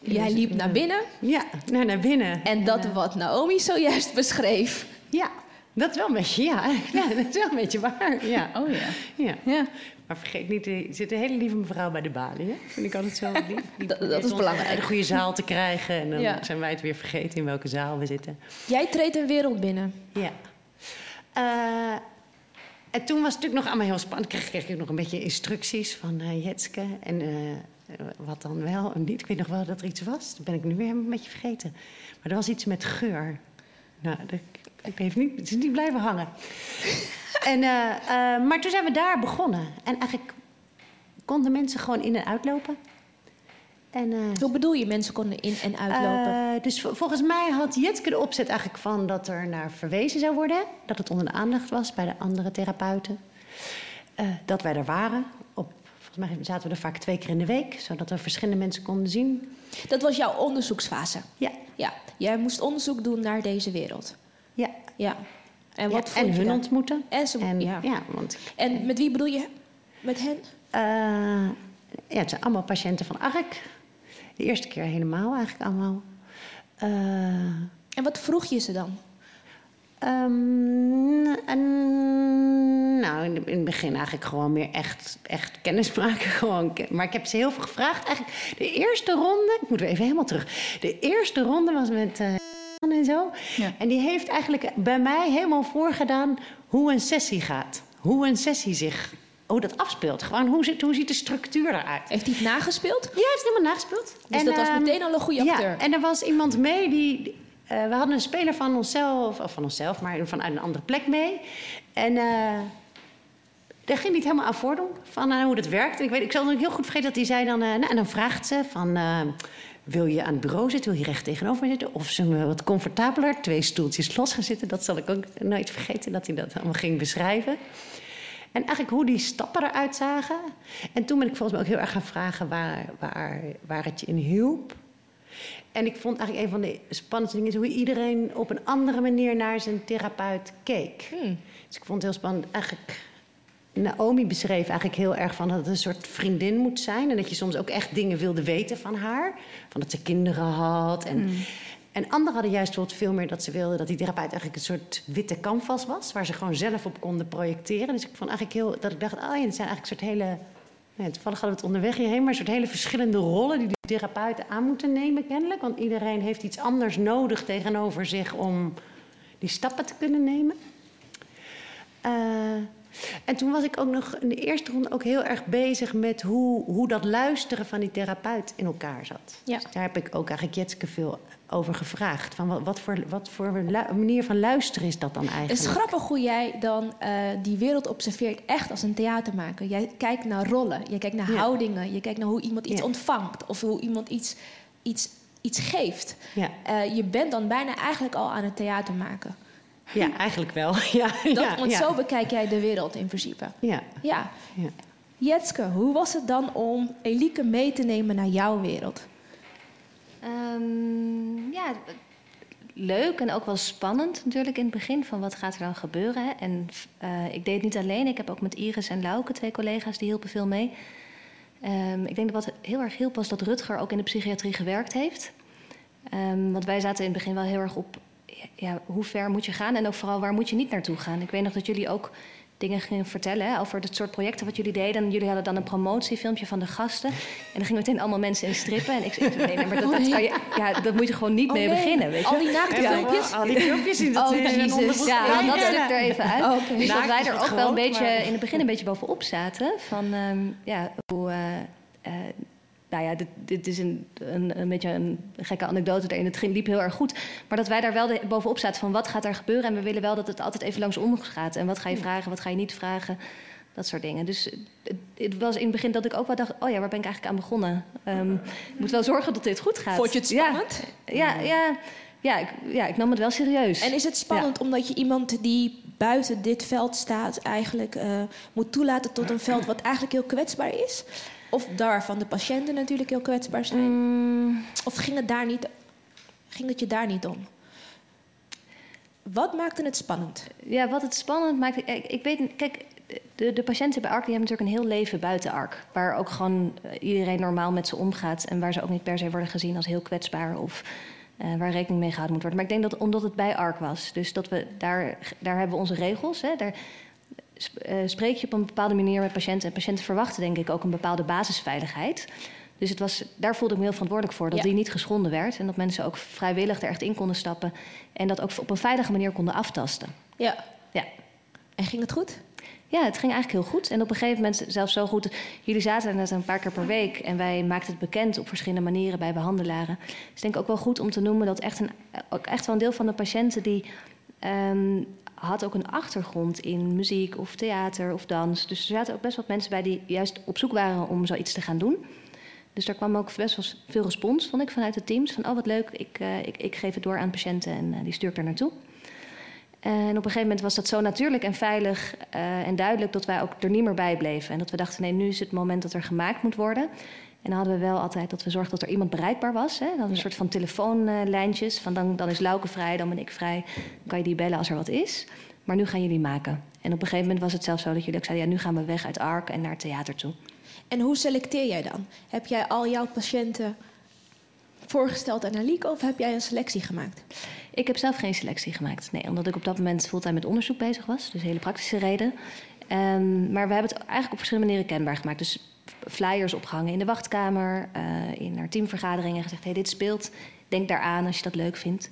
Jij liep naar binnen. Ja, nou, naar binnen. En dat wat Naomi zojuist beschreef. Ja, dat wel een beetje, ja. ja dat is wel een beetje waar. Ja. Oh ja. Ja. ja. Maar vergeet niet, er zit een hele lieve mevrouw bij de balie. Hè? Vind ik altijd zo lief. Die Dat- is ons belangrijk. Een goede zaal te krijgen. En dan Ja. zijn wij het weer vergeten in welke zaal we zitten. Jij treedt een wereld binnen. Ja. Eh, en toen was het natuurlijk nog allemaal heel spannend. Kreeg, kreeg ik nog een beetje instructies van eh, Jetske. En eh, wat dan wel en niet. Ik weet nog wel dat er iets was. Dat ben ik nu weer een beetje vergeten. Maar er was iets met geur. Nou, dat, ik heeft niet, het is niet blijven hangen. en, eh, eh, maar toen zijn we daar begonnen. En eigenlijk konden mensen gewoon in en uitlopen. En, eh, Hoe bedoel je, mensen konden in- en uitlopen? dus vol- volgens mij had Jitske de opzet eigenlijk van dat er naar verwezen zou worden. Dat het onder de aandacht was bij de andere therapeuten. Dat wij er waren. Op, volgens mij zaten we er vaak twee keer in de week, zodat we verschillende mensen konden zien. Dat was jouw onderzoeksfase? Ja. Ja, jij moest onderzoek doen naar deze wereld? Ja. Ja. En, Ja, wat en je hun ontmoeten. En, ze, En, ja. ja, want, en met wie bedoel je? Met hen? Eh, ja, het zijn allemaal patiënten van ARK. De eerste keer helemaal eigenlijk allemaal. Eh, En wat vroeg je ze dan? Ehm, en, nou, in, het begin eigenlijk gewoon meer echt, echt kennis maken. Gewoon, maar ik heb ze heel veel gevraagd. Eigenlijk de eerste ronde, ik moet weer even helemaal terug. De eerste ronde was met eh en zo. En die heeft eigenlijk bij mij helemaal voorgedaan hoe een sessie gaat. Hoe een sessie zich, hoe dat afspeelt. Gewoon hoe, zit, hoe ziet de structuur eruit. Heeft hij het nagespeeld? Ja, hij heeft het helemaal nagespeeld. Dus dat was ehm, meteen al een goede acteur? Ja, en er was iemand mee die... eh, we hadden een speler van onszelf, of van onszelf, maar vanuit een andere plek mee. En eh, daar ging hij het helemaal aan voordoen, van eh, hoe dat werkt. En ik, weet, ik zal het ook heel goed vergeten dat hij zei dan... nou, en dan vraagt ze van... wil je aan het bureau zitten? Wil je recht tegenover me zitten? Of zullen we wat comfortabeler twee stoeltjes los gaan zitten? Dat zal ik ook nooit vergeten, dat hij dat allemaal ging beschrijven. En eigenlijk hoe die stappen eruit zagen. En toen ben ik volgens mij ook heel erg gaan vragen waar, waar, waar het je in hielp. En ik vond eigenlijk een van de spannendste dingen... is hoe iedereen op een andere manier naar zijn therapeut keek. Dus ik vond het heel spannend. Eigenlijk, Naomi beschreef eigenlijk heel erg van dat het een soort vriendin moet zijn. En dat je soms ook echt dingen wilde weten van haar. Van dat ze kinderen had. En, en anderen hadden juist bijvoorbeeld veel meer dat ze wilden... dat die therapeut eigenlijk een soort witte canvas was... waar ze gewoon zelf op konden projecteren. Dus ik vond eigenlijk heel... dat ik dacht, oh ja, het zijn eigenlijk een soort hele... Nee, toevallig hadden we het onderweg hierheen, maar een soort hele verschillende rollen die die therapeuten aan moeten nemen, kennelijk. Want iedereen heeft iets anders nodig tegenover zich om die stappen te kunnen nemen. Eh, en toen was ik ook nog in de eerste ronde ook heel erg bezig met hoe, hoe dat luisteren van die therapeut in elkaar zat. Ja. Dus daar heb ik ook eigenlijk Jetske veel over gevraagd. Van wat, wat voor, wat voor manier van luisteren is dat dan eigenlijk? Het is grappig hoe jij dan eh, die wereld observeert echt als een theatermaker. Jij kijkt naar rollen, je kijkt naar Ja. houdingen, je kijkt naar hoe iemand iets Ja. ontvangt of hoe iemand iets, iets, iets geeft. Ja. Eh, je bent dan bijna eigenlijk al aan het theater maken. Ja, eigenlijk wel. Ja, Dat, ja, want ja. zo bekijk jij de wereld in principe. Ja. Ja. Ja. Jetske, hoe was het dan om Elieke mee te nemen naar jouw wereld? Ehm, ja, leuk en ook wel spannend natuurlijk in het begin van wat gaat er dan gebeuren. Hè? En eh, ik deed het niet alleen, ik heb ook met Iris en Lauke twee collega's die hielpen veel mee. Ehm, ik denk dat wat heel erg hielp was dat Rutger ook in de psychiatrie gewerkt heeft. Ehm, want wij zaten in het begin wel heel erg op ja, hoe ver moet je gaan en ook vooral waar moet je niet naartoe gaan. Ik weet nog dat jullie ook dingen gingen vertellen hè, over het soort projecten wat jullie deden. En jullie hadden dan een promotiefilmpje van de gasten. En dan gingen meteen allemaal mensen in strippen. En ik zei, nee, nee maar dat, dat, kan je, ja, dat moet je gewoon niet Oh, mee nee. beginnen. Weet je? Al die naakte Ja, filmpjes? Al die filmpjes in dat Oh, in jezus. onderbroek. Ja, haal dat stuk er even uit. Oh. Dus dat wij er ook wel een beetje maar- in het begin een beetje bovenop zaten. Van, ehm, ja, hoe... eh, eh, nou ja, dit, dit is een, een, een beetje een gekke anekdote erin. Het ging, liep heel erg goed. Maar dat wij daar wel de- bovenop zaten van wat gaat er gebeuren. En we willen wel dat het altijd even langs ons gaat. En wat ga je vragen, wat ga je niet vragen. Dat soort dingen. Dus het, het was in het begin dat ik ook wel dacht... oh ja, waar ben ik eigenlijk aan begonnen? Ehm, ik moet wel zorgen dat dit goed gaat. Vond je het spannend? Ja, ja, ja, ja, ik, ja ik nam het wel serieus. En is het spannend omdat je iemand die buiten dit veld staat... eigenlijk eh, moet toelaten tot een veld wat eigenlijk heel kwetsbaar is? Of daarvan de patiënten natuurlijk heel kwetsbaar zijn? Mm. Of ging het, daar niet, ging het je daar niet om? Wat maakte het spannend? Ja, wat het spannend maakt. Ik, ik weet, kijk, de, de patiënten bij ARC die hebben natuurlijk een heel leven buiten ARC. Waar ook gewoon eh, iedereen normaal met ze omgaat. En waar ze ook niet per se worden gezien als heel kwetsbaar. Of eh, waar rekening mee gehouden moet worden. Maar ik denk dat omdat het bij ARC was. Dus dat we daar, daar hebben we onze regels. Hè, daar spreek je op een bepaalde manier met patiënten. En patiënten verwachten denk ik ook een bepaalde basisveiligheid. Dus het was, daar voelde ik me heel verantwoordelijk voor. Dat Ja. die niet geschonden werd. En dat mensen ook vrijwillig er echt in konden stappen. En dat ook op een veilige manier konden aftasten. Ja. Ja. En ging het goed? Ja, het ging eigenlijk heel goed. En op een gegeven moment zelfs zo goed. Jullie zaten er net een paar keer per week. En wij maakten het bekend op verschillende manieren bij behandelaren. Dus ik denk ook wel goed om te noemen dat echt, een, ook echt wel een deel van de patiënten die ehm, had ook een achtergrond in muziek of theater of dans. Dus er zaten ook best wat mensen bij die juist op zoek waren om zoiets te gaan doen. Dus daar kwam ook best wel veel respons, vond ik, vanuit de teams. Van, oh wat leuk, ik, eh, ik, ik geef het door aan patiënten en eh, die stuur ik daar naartoe. En op een gegeven moment was dat zo natuurlijk en veilig eh, en duidelijk... dat wij ook er niet meer bij bleven. En dat we dachten, nee, nu is het moment dat er gemaakt moet worden. En dan hadden we wel altijd dat we zorgden dat er iemand bereikbaar was. Hè? Dan een soort van telefoonlijntjes. Van dan, dan is Lauke vrij, dan ben ik vrij. Dan kan je die bellen als er wat is. Maar nu gaan jullie maken. En op een gegeven moment was het zelfs zo dat jullie ook zeiden... ja, nu gaan we weg uit ARK en naar het theater toe. En hoe selecteer jij dan? Heb jij al jouw patiënten voorgesteld aan Alieke of heb jij een selectie gemaakt? Ik heb zelf geen selectie gemaakt. Nee, omdat ik op dat moment fulltime met onderzoek bezig was. Dus hele praktische reden. Um, maar we hebben het eigenlijk op verschillende manieren kenbaar gemaakt. Dus flyers opgehangen in de wachtkamer, uh, in naar teamvergaderingen gezegd: hey, dit speelt. Denk daaraan als je dat leuk vindt.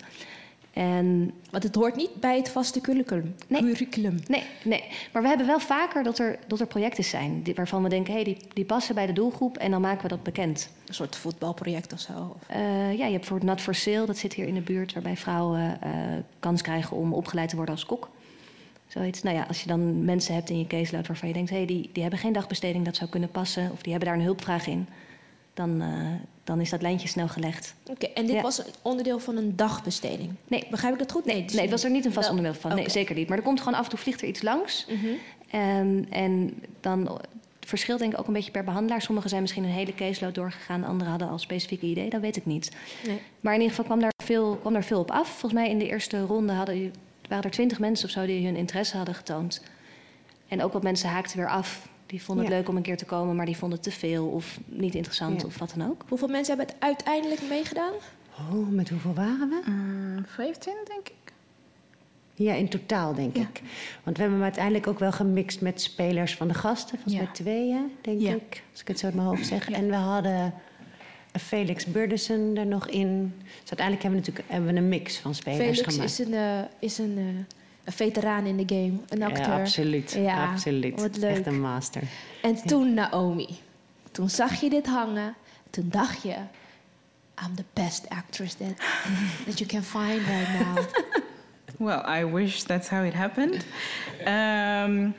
En, Want het hoort niet bij het vaste curriculum. Nee. curriculum. Nee, nee, maar we hebben wel vaker dat er, dat er projecten zijn die, waarvan we denken: hey, die, die passen bij de doelgroep en dan maken we dat bekend. Een soort voetbalproject of zo? Of? Uh, ja, je hebt bijvoorbeeld Not for Sale, dat zit hier in de buurt, waarbij vrouwen uh, kans krijgen om opgeleid te worden als kok. Zoiets. Nou ja, als je dan mensen hebt in je caseload waarvan je denkt: hé, hey, die, die hebben geen dagbesteding, dat zou kunnen passen, of die hebben daar een hulpvraag in, dan, uh, dan is dat lijntje snel gelegd. Oké, okay, en dit ja. was een onderdeel van een dagbesteding? Nee. Begrijp ik dat goed? Nee, dus nee het was er niet een vast onderdeel van. Okay. Nee, zeker niet. Maar er komt gewoon af en toe vliegt er iets langs. Mm -hmm. en, en dan het verschilt denk ik ook een beetje per behandelaar. Sommigen zijn misschien een hele caseload doorgegaan, anderen hadden al specifieke ideeën, dat weet ik niet. Nee. Maar in ieder geval kwam daar, veel, kwam daar veel op af. Volgens mij in de eerste ronde hadden, waren er twintig mensen of zo die hun interesse hadden getoond. En ook wat mensen haakten weer af. Die vonden het Ja. leuk om een keer te komen, maar die vonden het te veel of niet interessant Ja. of wat dan ook. Hoeveel mensen hebben het uiteindelijk meegedaan? Oh, met hoeveel waren we? 15, denk ik. Ja, in totaal denk ik. Want we hebben hem uiteindelijk ook wel gemixt met spelers van de gasten. Volgens Ja. mij tweeën, denk Ja. ik. Als ik het zo uit mijn hoofd zeg. En we hadden Felix Burdessen er nog in. Dus uiteindelijk hebben we natuurlijk hebben we een mix van spelers Felix gemaakt. is een, eh, is een, eh, een veteraan in de game, een acteur. Ja, absoluut. Ja, absoluut. Wat leuk. Echt een master. En toen Naomi. Toen zag je dit hangen. Toen dacht je... I'm the best actress that, that you can find right now. Well, I wish that's how it happened. Ehm,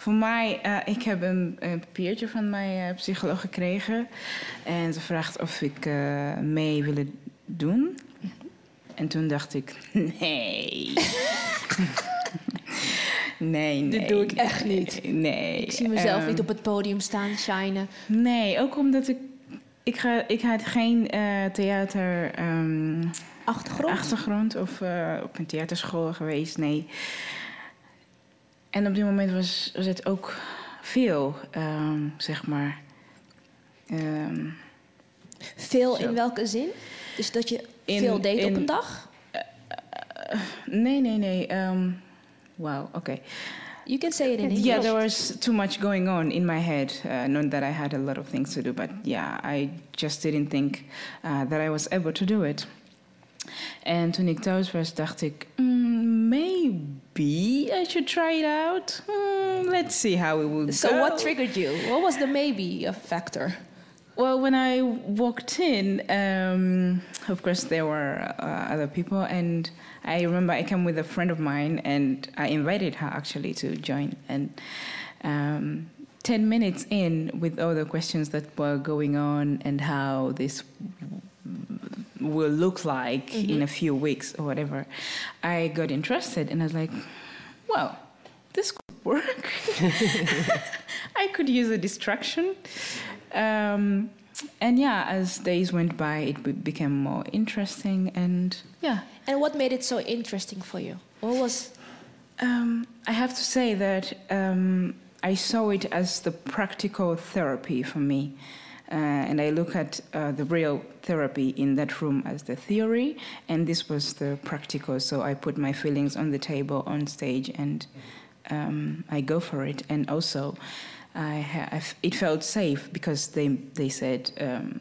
voor mij, eh, ik heb een, een papiertje van mijn eh, psycholoog gekregen. En ze vraagt of ik eh, mee wil doen. En toen dacht ik, nee. nee, nee. Dit doe ik echt niet. Nee. Ik zie mezelf Ehm, niet op het podium staan, shinen. Nee, ook omdat ik... Ik, ga, ik had geen eh, theater... ehm, Achtergrond? achtergrond of op een theaterschool geweest, nee. En op dit moment was, was het ook veel, ehm, zeg maar. Ehm, Veel Zo. in welke zin? Dus dat je In- veel deed op een dag? nee, nee, nee. Um, Wauw, oké. You can say it in English. Yeah, there was too much going on in my head. Uh, not that I had a lot of things to do, but yeah, I just didn't think uh, that I was able to do it. En toen ik thuis was, dacht ik, "Mm, maybe I should try it out. Hmm, let's see how it will So go. what triggered you? What was the maybe a factor? Well, when I walked in, um, of course there were uh, other people, and I remember I came with a friend of mine, and I invited her actually to join. And um, ten minutes in, with all the questions that were going on and how this will look like in a few weeks or whatever, I got interested, and I was like, well, this could work. I could use a distraction. Um, and yeah, as days went by, it be- became more interesting, and yeah. And what made it so interesting for you? What was Um, I have to say that um, I saw it as the practical therapy for me. Uh, and I look at uh, the real therapy in that room as the theory, and this was the practical. So I put my feelings on the table on stage, and um, I go for it. And also, I ha- it felt safe because they they said. Um,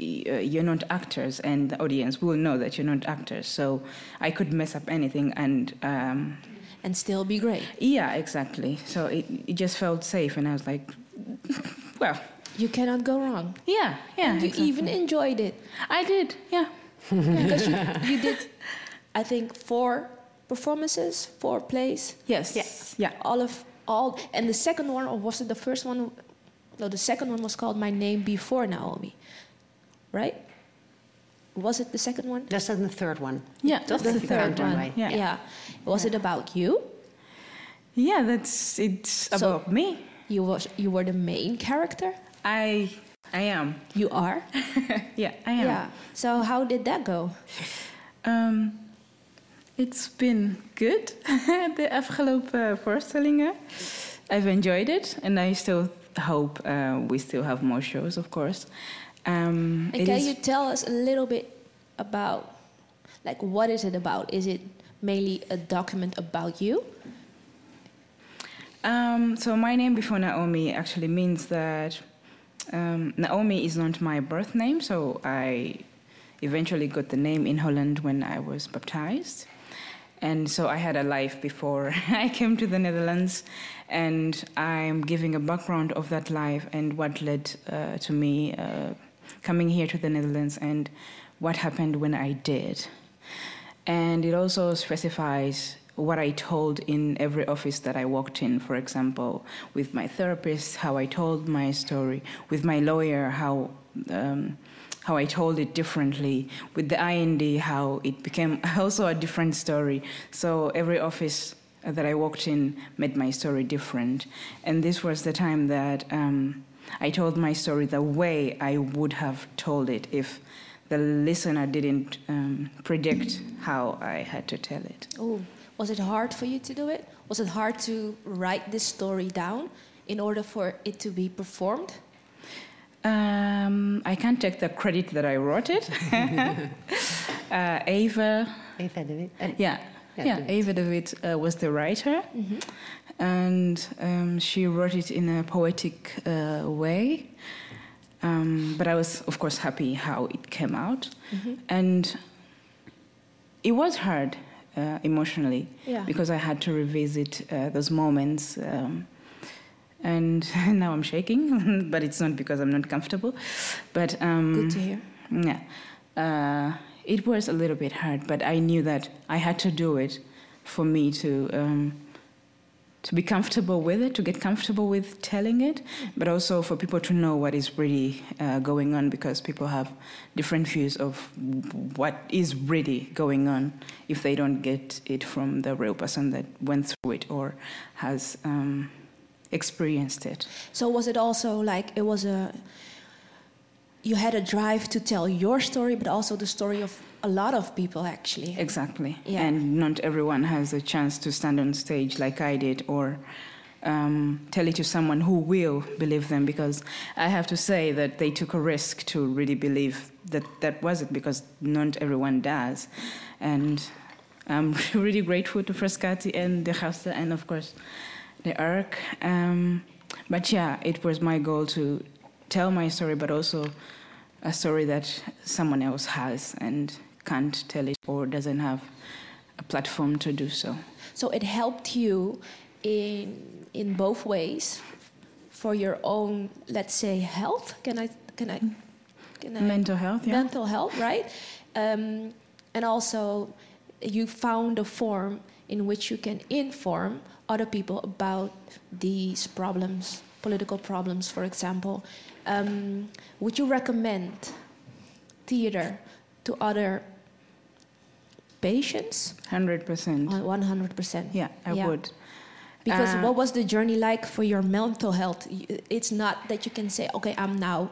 uh, you're not actors, and the audience will know that you're not actors. So I could mess up anything, and um, and still be great. yeah, exactly. So it, it just felt safe, and I was like, well, You cannot go wrong. yeah, yeah. and you exactly. even enjoyed it. I did, yeah. Because you, you did, I think, four performances, four plays. Yes. Yeah. Yeah. All of all, and the second one, or was it the first one? No, the second one was called My Name Before Naomi, right? Was it the second one? That's then the third one. Yeah, That's the the third third one. right. Yeah. Yeah. Was it about you? Yeah, that's it's So- about me. You was you were the main character. I I am. You are. Yeah, I am. Yeah. So how did that go? Um, it's been good, de afgelopen voorstellingen. I've enjoyed it, and I still hope uh, we still have more shows, of course. Um, And can is- you tell us a little bit about, like, what is it about? Is it mainly a document about you? Um, so my name before Naomi actually means that um, Naomi is not my birth name. So I eventually got the name in Holland when I was baptized, and so I had a life before I came to the Netherlands, and I'm giving a background of that life and what led uh, to me uh, coming here to the Netherlands and what happened when I did. And it also specifies what I told in every office that I walked in. For example, with my therapist, how I told my story. With my lawyer, how um, how I told it differently. With the IND, how it became also a different story. So every office that I walked in made my story different. And this was the time that um, I told my story the way I would have told it if the listener didn't um, predict how I had to tell it. Oh, was it hard for you to do it? Was it hard to write this story down in order for it to be performed? Um, I can't take the credit that I wrote it. uh, Eva. Eva de Wit. Uh, Yeah, Yeah, yeah. de Wit. Eva de Wit uh, was the writer, and um, she wrote it in a poetic uh, way. Um, but I was, of course, happy how it came out, and it was hard uh, emotionally Yeah. because I had to revisit uh, those moments. Um, and now I'm shaking, but it's not because I'm not comfortable. But um, Good to hear. yeah, uh, it was a little bit hard, but I knew that I had to do it for me to um, to be comfortable with it, to get comfortable with telling it, but also for people to know what is really uh, going on, because people have different views of what is really going on if they don't get it from the real person that went through it or has um, experienced it. So was it also like it was a you had a drive to tell your story, but also the story of a lot of people actually. Exactly. Yeah. And not everyone has a chance to stand on stage like I did or um, tell it to someone who will believe them because I have to say that they took a risk to really believe that that was it because not everyone does. And I'm really grateful to Frascati and the Gasta and, of course, the ARC. Um, but yeah, it was my goal to tell my story, but also a story that someone else has and can't tell it or doesn't have a platform to do so. So it helped you in in both ways for your own, let's say, health. Can I can I can I Mental health, yeah. mental health, right? Um, and also, you found a form in which you can inform other people about these problems, political problems, for example. Um, would you recommend theater to other patients? 100%. One hundred percent. Yeah, I would. Because Uh, what was the journey like for your mental health? It's not that you can say, "Okay, I'm now,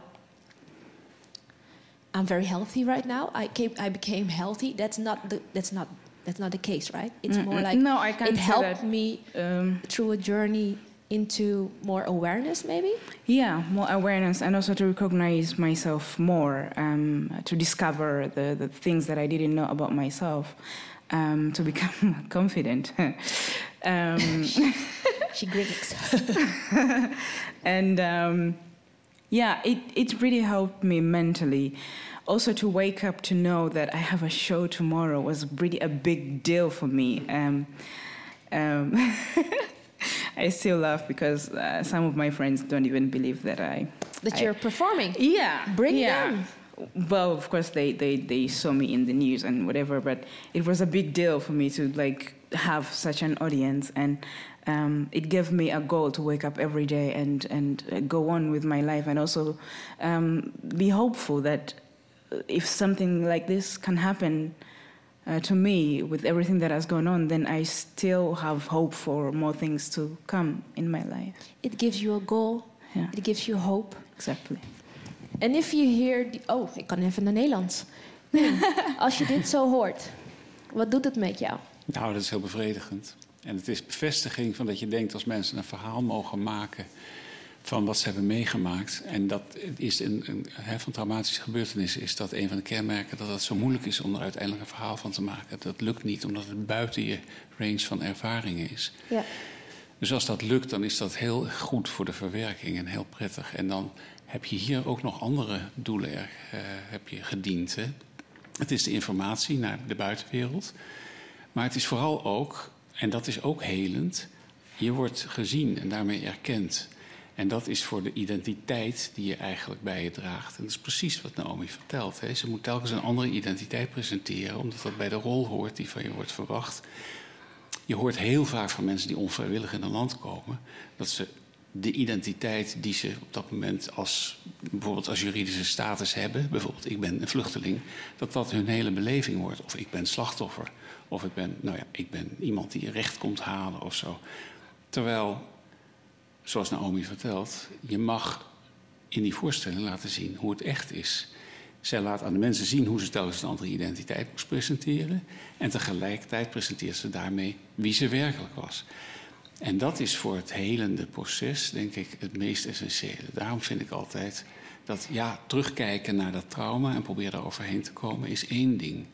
I'm very healthy right now. I came, I became healthy." That's not the, that's not, that's not the case, right? It's more like No, I can't It helped that. me Um, through a journey into more awareness, maybe. Yeah, more awareness and also to recognize myself more, um, to discover the, the things that I didn't know about myself, um, to become confident. um, she grinks. and um, yeah, it, it really helped me mentally. Also, to wake up to know that I have a show tomorrow was really a big deal for me. I still laugh because uh, some of my friends don't even believe that I That I- you're performing. Yeah, Bring yeah. them. Well, of course they, they they saw me in the news and whatever, but it was a big deal for me to like have such an audience and um, it gave me a goal to wake up every day and and uh, go on with my life and also um, be hopeful that if something like this can happen uh, to me with everything that has gone on, then I still have hope for more things to come in my life. It gives you a goal. Yeah. It gives you hope. Exactly. And if you hear... The, oh, ik kan even naar Nederlands. Als je dit zo hoort, wat doet het met jou? Nou, dat is heel bevredigend. En het is bevestiging van dat je denkt als mensen een verhaal mogen maken van wat ze hebben meegemaakt. En dat is een, een hè, van traumatische gebeurtenissen is dat een van de kenmerken dat het zo moeilijk is om er uiteindelijk een verhaal van te maken. Dat lukt niet omdat het buiten je range van ervaringen is. Ja. Dus als dat lukt, dan is dat heel goed voor de verwerking en heel prettig. En dan heb je hier ook nog andere doelen er, eh, heb je gediend. Hè? Het is de informatie naar de buitenwereld. Maar het is vooral ook, en dat is ook helend, je wordt gezien en daarmee erkend. En dat is voor de identiteit die je eigenlijk bij je draagt. En dat is precies wat Naomi vertelt. Hè. Ze moet telkens een andere identiteit presenteren, omdat dat bij de rol hoort die van je wordt verwacht. Je hoort heel vaak van mensen die onvrijwillig in een land komen, dat ze de identiteit die ze op dat moment als, bijvoorbeeld als juridische status hebben, bijvoorbeeld ik ben een vluchteling, dat dat hun hele beleving wordt. Of ik ben slachtoffer, of ik ben, nou ja, ik ben iemand die recht komt halen of zo. Terwijl, zoals Naomi vertelt, je mag in die voorstelling laten zien hoe het echt is. Zij laat aan de mensen zien hoe ze telkens een andere identiteit moest presenteren. En tegelijkertijd presenteert ze daarmee wie ze werkelijk was. En dat is voor het helende proces, denk ik, het meest essentiële. Daarom vind ik altijd dat, ja, terugkijken naar dat trauma en proberen daar overheen te komen is één ding.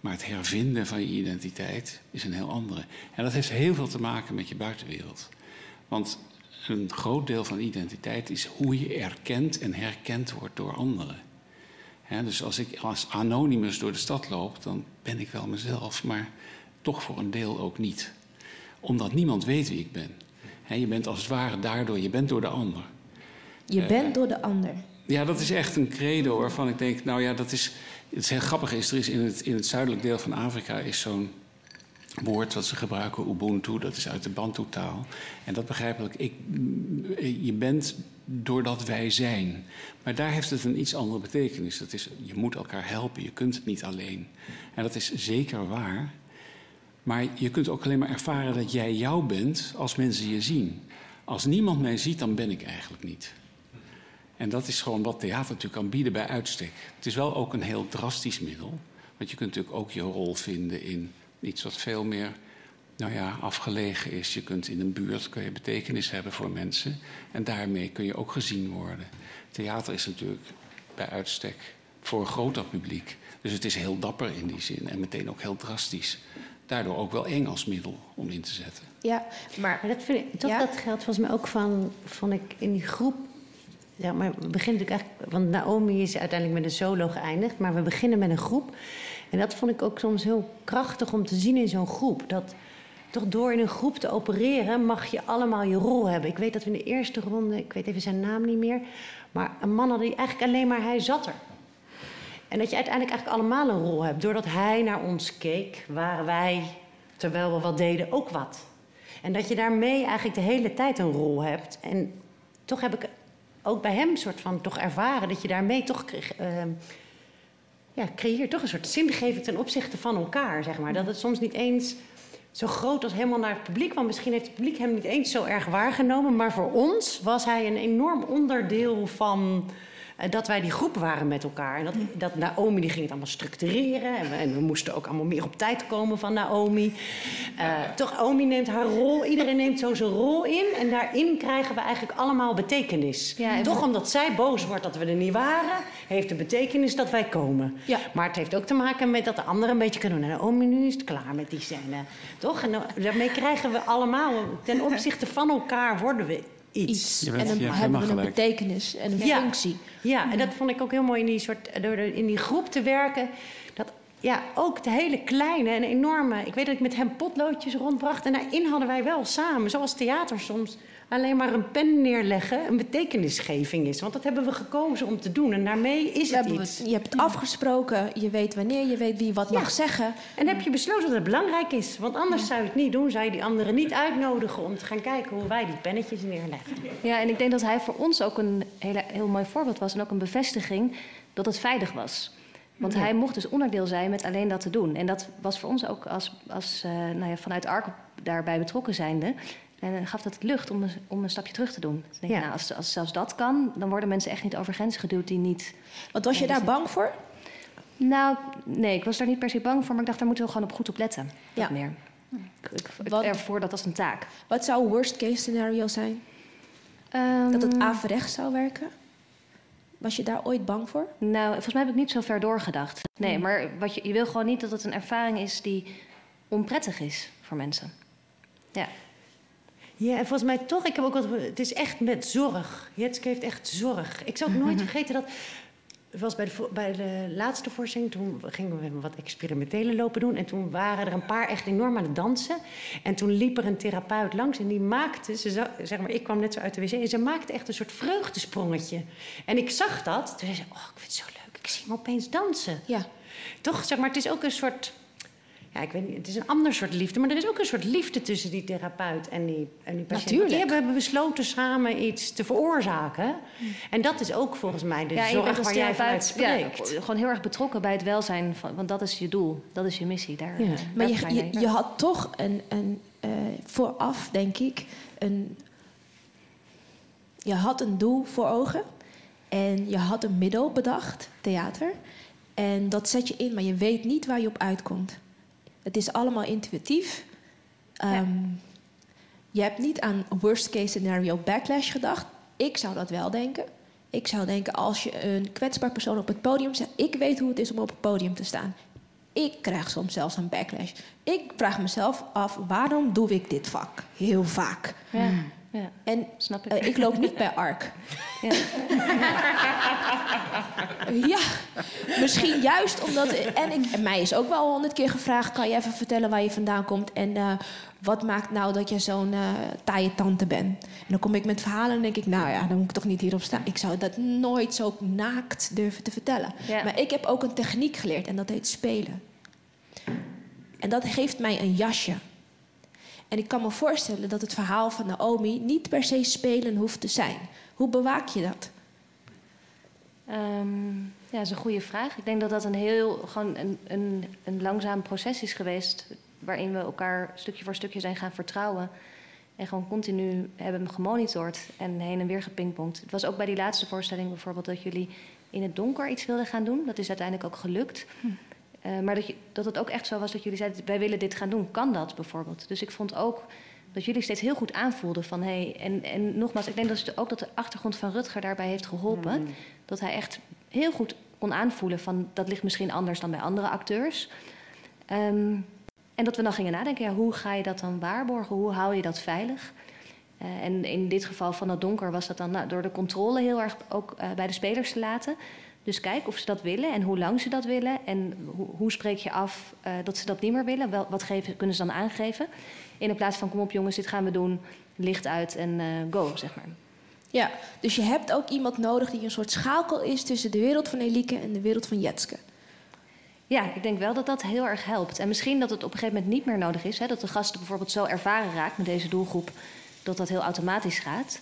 Maar het hervinden van je identiteit is een heel andere. En dat heeft heel veel te maken met je buitenwereld. Want een groot deel van identiteit is hoe je erkend en herkend wordt door anderen. Dus als ik als anonimus door de stad loop, dan ben ik wel mezelf, maar toch voor een deel ook niet. Omdat niemand weet wie ik ben. Je bent als het ware daardoor, je bent door de ander. Je Eh, bent door de ander. Ja, dat is echt een credo waarvan ik denk, nou ja, dat is. Het is heel grappig is, er is in het, in het zuidelijk deel van Afrika is zo'n woord wat ze gebruiken, Ubuntu, dat is uit de Bantu-taal. En dat begrijpelijk, ik, je bent doordat wij zijn. Maar daar heeft het een iets andere betekenis. Dat is, je moet elkaar helpen, je kunt het niet alleen. En dat is zeker waar. Maar je kunt ook alleen maar ervaren dat jij jou bent als mensen je zien. Als niemand mij ziet, dan ben ik eigenlijk niet. En dat is gewoon wat theater natuurlijk kan bieden bij uitstek. Het is wel ook een heel drastisch middel. Want je kunt natuurlijk ook je rol vinden in iets wat veel meer nou ja, afgelegen is. Je kunt in een buurt kun je betekenis hebben voor mensen. En daarmee kun je ook gezien worden. Theater is natuurlijk bij uitstek voor een groter publiek. Dus het is heel dapper in die zin. En meteen ook heel drastisch. Daardoor ook wel eng als middel om in te zetten. Ja, maar... Maar dat, vind ik, toch, Ja? dat geldt volgens mij ook van, vond ik in die groep. Ja, maar we beginnen natuurlijk eigenlijk, want Naomi is uiteindelijk met een solo geëindigd, maar we beginnen met een groep. En dat vond ik ook soms heel krachtig om te zien in zo'n groep. Dat toch door in een groep te opereren mag je allemaal je rol hebben. Ik weet dat we in de eerste ronde, ik weet even zijn naam niet meer, maar een man had die eigenlijk alleen maar hij zat er. En dat je uiteindelijk eigenlijk allemaal een rol hebt. Doordat hij naar ons keek, waren wij, terwijl we wat deden, ook wat. En dat je daarmee eigenlijk de hele tijd een rol hebt. En toch heb ik ook bij hem soort van toch ervaren dat je daarmee toch kreeg, ehm, ja, creëert toch een soort zingeving ten opzichte van elkaar, zeg maar. Dat het soms niet eens zo groot als helemaal naar het publiek, want misschien heeft het publiek hem niet eens zo erg waargenomen, maar voor ons was hij een enorm onderdeel van dat wij die groep waren met elkaar. En dat, dat Naomi die ging het allemaal structureren. En we, en we moesten ook allemaal meer op tijd komen van Naomi. Eh, toch, Naomi neemt haar rol. Iedereen neemt zo zijn rol in. En daarin krijgen we eigenlijk allemaal betekenis. en toch omdat zij boos wordt dat we er niet waren... heeft de betekenis dat wij komen. Maar het heeft ook te maken met dat de anderen een beetje kunnen doen. Nou, Naomi, nu is het klaar met die scène. Toch? En dan- daarmee krijgen we allemaal... ten opzichte van elkaar worden we iets. en dan hebben we een betekenis en een Ja. functie. Ja, en dat vond ik ook heel mooi in die, soort, door in die groep te werken. Dat ja, ook de hele kleine en enorme. Ik weet dat ik met hem potloodjes rondbracht. En daarin hadden wij wel samen, zoals theater soms alleen maar een pen neerleggen een betekenisgeving is. Want dat hebben we gekozen om te doen. En daarmee is het iets. het- je hebt het afgesproken, je weet wanneer, je weet wie wat mag zeggen. En heb je besloten dat het belangrijk is. Want anders zou je het niet doen. Zou je die anderen niet uitnodigen om te gaan kijken hoe wij die pennetjes neerleggen. Ja, en ik denk dat hij voor ons ook een hele, heel mooi voorbeeld was. En ook een bevestiging dat het veilig was. Want Ja. hij mocht dus onderdeel zijn met alleen dat te doen. En dat was voor ons ook als, als eh, nou ja, vanuit ARC daarbij betrokken zijnde. En dan gaf dat lucht om een, om een stapje terug te doen. Dus ik denk, Ja. nou, als, als zelfs dat kan, dan worden mensen echt niet over grenzen geduwd die niet... Wat was je daar bang voor? Nou, nee, ik was daar niet per se bang voor, maar ik dacht, daar moeten we gewoon op goed op letten. Ja. Meer. Ik, ik, ik Wat- ervoor dat als een taak. Wat zou worst case scenario zijn? dat het averechts zou werken? Was je daar ooit bang voor? Nou, volgens mij heb ik niet zo ver doorgedacht. Nee, Hmm. maar wat je, je wil gewoon niet dat het een ervaring is die onprettig is voor mensen. Ja. Ja, en volgens mij toch, ik heb ook wat, het is echt met zorg. Jetske heeft echt zorg. Ik zal ook nooit vergeten dat. Was bij de, bij de laatste voorstelling, toen gingen we wat experimentele lopen doen. En toen waren er een paar echt enorm aan het dansen. En toen liep er een therapeut langs en die maakte, ze, zeg maar, ik kwam net zo uit de wc en ze maakte echt een soort vreugdesprongetje. En ik zag dat, toen zei ze, oh, ik vind het zo leuk, ik zie hem opeens dansen. Ja. Toch, zeg maar, het is ook een soort ja, ik weet niet, het is een ander soort liefde. Maar er is ook een soort liefde tussen die therapeut en die, en die patiënt. Natuurlijk. Die hebben besloten samen iets te veroorzaken. En dat is ook volgens mij de ja, zorg waar jij vanuit spreekt. ja, gewoon heel erg betrokken bij het welzijn. Van, want dat is je doel, dat is je missie. Daar, Ja. eh, Maar je, je had toch een, een eh, vooraf, denk ik, een, je had een doel voor ogen. En je had een middel bedacht, theater. En dat zet je in, maar je weet niet waar je op uitkomt. Het is allemaal intuïtief. Ehm, Je hebt niet aan worst case scenario backlash gedacht. Ik zou dat wel denken. Ik zou denken, als je een kwetsbaar persoon op het podium zet... ik weet hoe het is om op het podium te staan. Ik krijg soms zelfs een backlash. Ik vraag mezelf af, waarom doe ik dit vak? Heel vaak. Ja, ja. En Snap ik. eh, ik loop niet bij ARK. Ja. Ja, misschien juist omdat. En, ik, en mij is ook wel honderd keer gevraagd: kan je even vertellen waar je vandaan komt? En eh, wat maakt nou dat je zo'n eh taaie tante bent? En dan kom ik met verhalen en denk ik: nou ja, dan moet ik toch niet hierop staan. Ik zou dat nooit zo naakt durven te vertellen. Ja. Maar ik heb ook een techniek geleerd en dat heet spelen. En dat geeft mij een jasje. En ik kan me voorstellen dat het verhaal van Naomi niet per se spelen hoeft te zijn. Hoe bewaak je dat? Ehm, ja, dat is een goede vraag. Ik denk dat dat een heel gewoon een, een, een langzaam proces is geweest. Waarin we elkaar stukje voor stukje zijn gaan vertrouwen. En gewoon continu hebben gemonitord en heen en weer gepingpongd. Het was ook bij die laatste voorstelling bijvoorbeeld dat jullie in het donker iets wilden gaan doen. Dat is uiteindelijk ook gelukt. Eh, maar dat, je, dat het ook echt zo was dat jullie zeiden: wij willen dit gaan doen. Kan dat bijvoorbeeld? Dus ik vond ook dat jullie steeds heel goed aanvoelden van hey, en, en nogmaals, ik denk dat het ook dat de achtergrond van Rutger daarbij heeft geholpen. Dat hij echt heel goed kon aanvoelen van dat ligt misschien anders dan bij andere acteurs. Ehm, en dat we dan gingen nadenken, ja, hoe ga je dat dan waarborgen? Hoe hou je dat veilig? Eh, en in dit geval van het donker was dat dan nou, door de controle heel erg ook eh, bij de spelers te laten. Dus kijk of ze dat willen en hoe lang ze dat willen. En hoe, hoe spreek je af eh, dat ze dat niet meer willen? Wel, wat geven, kunnen ze dan aangeven? In plaats van kom op jongens, dit gaan we doen, licht uit en eh, go, zeg maar. Ja, dus je hebt ook iemand nodig die een soort schakel is tussen de wereld van Elike en de wereld van Jetske. Ja, ik denk wel dat dat heel erg helpt. En misschien dat het op een gegeven moment niet meer nodig is. Hè, dat de gasten bijvoorbeeld zo ervaren raakt met deze doelgroep... dat dat heel automatisch gaat.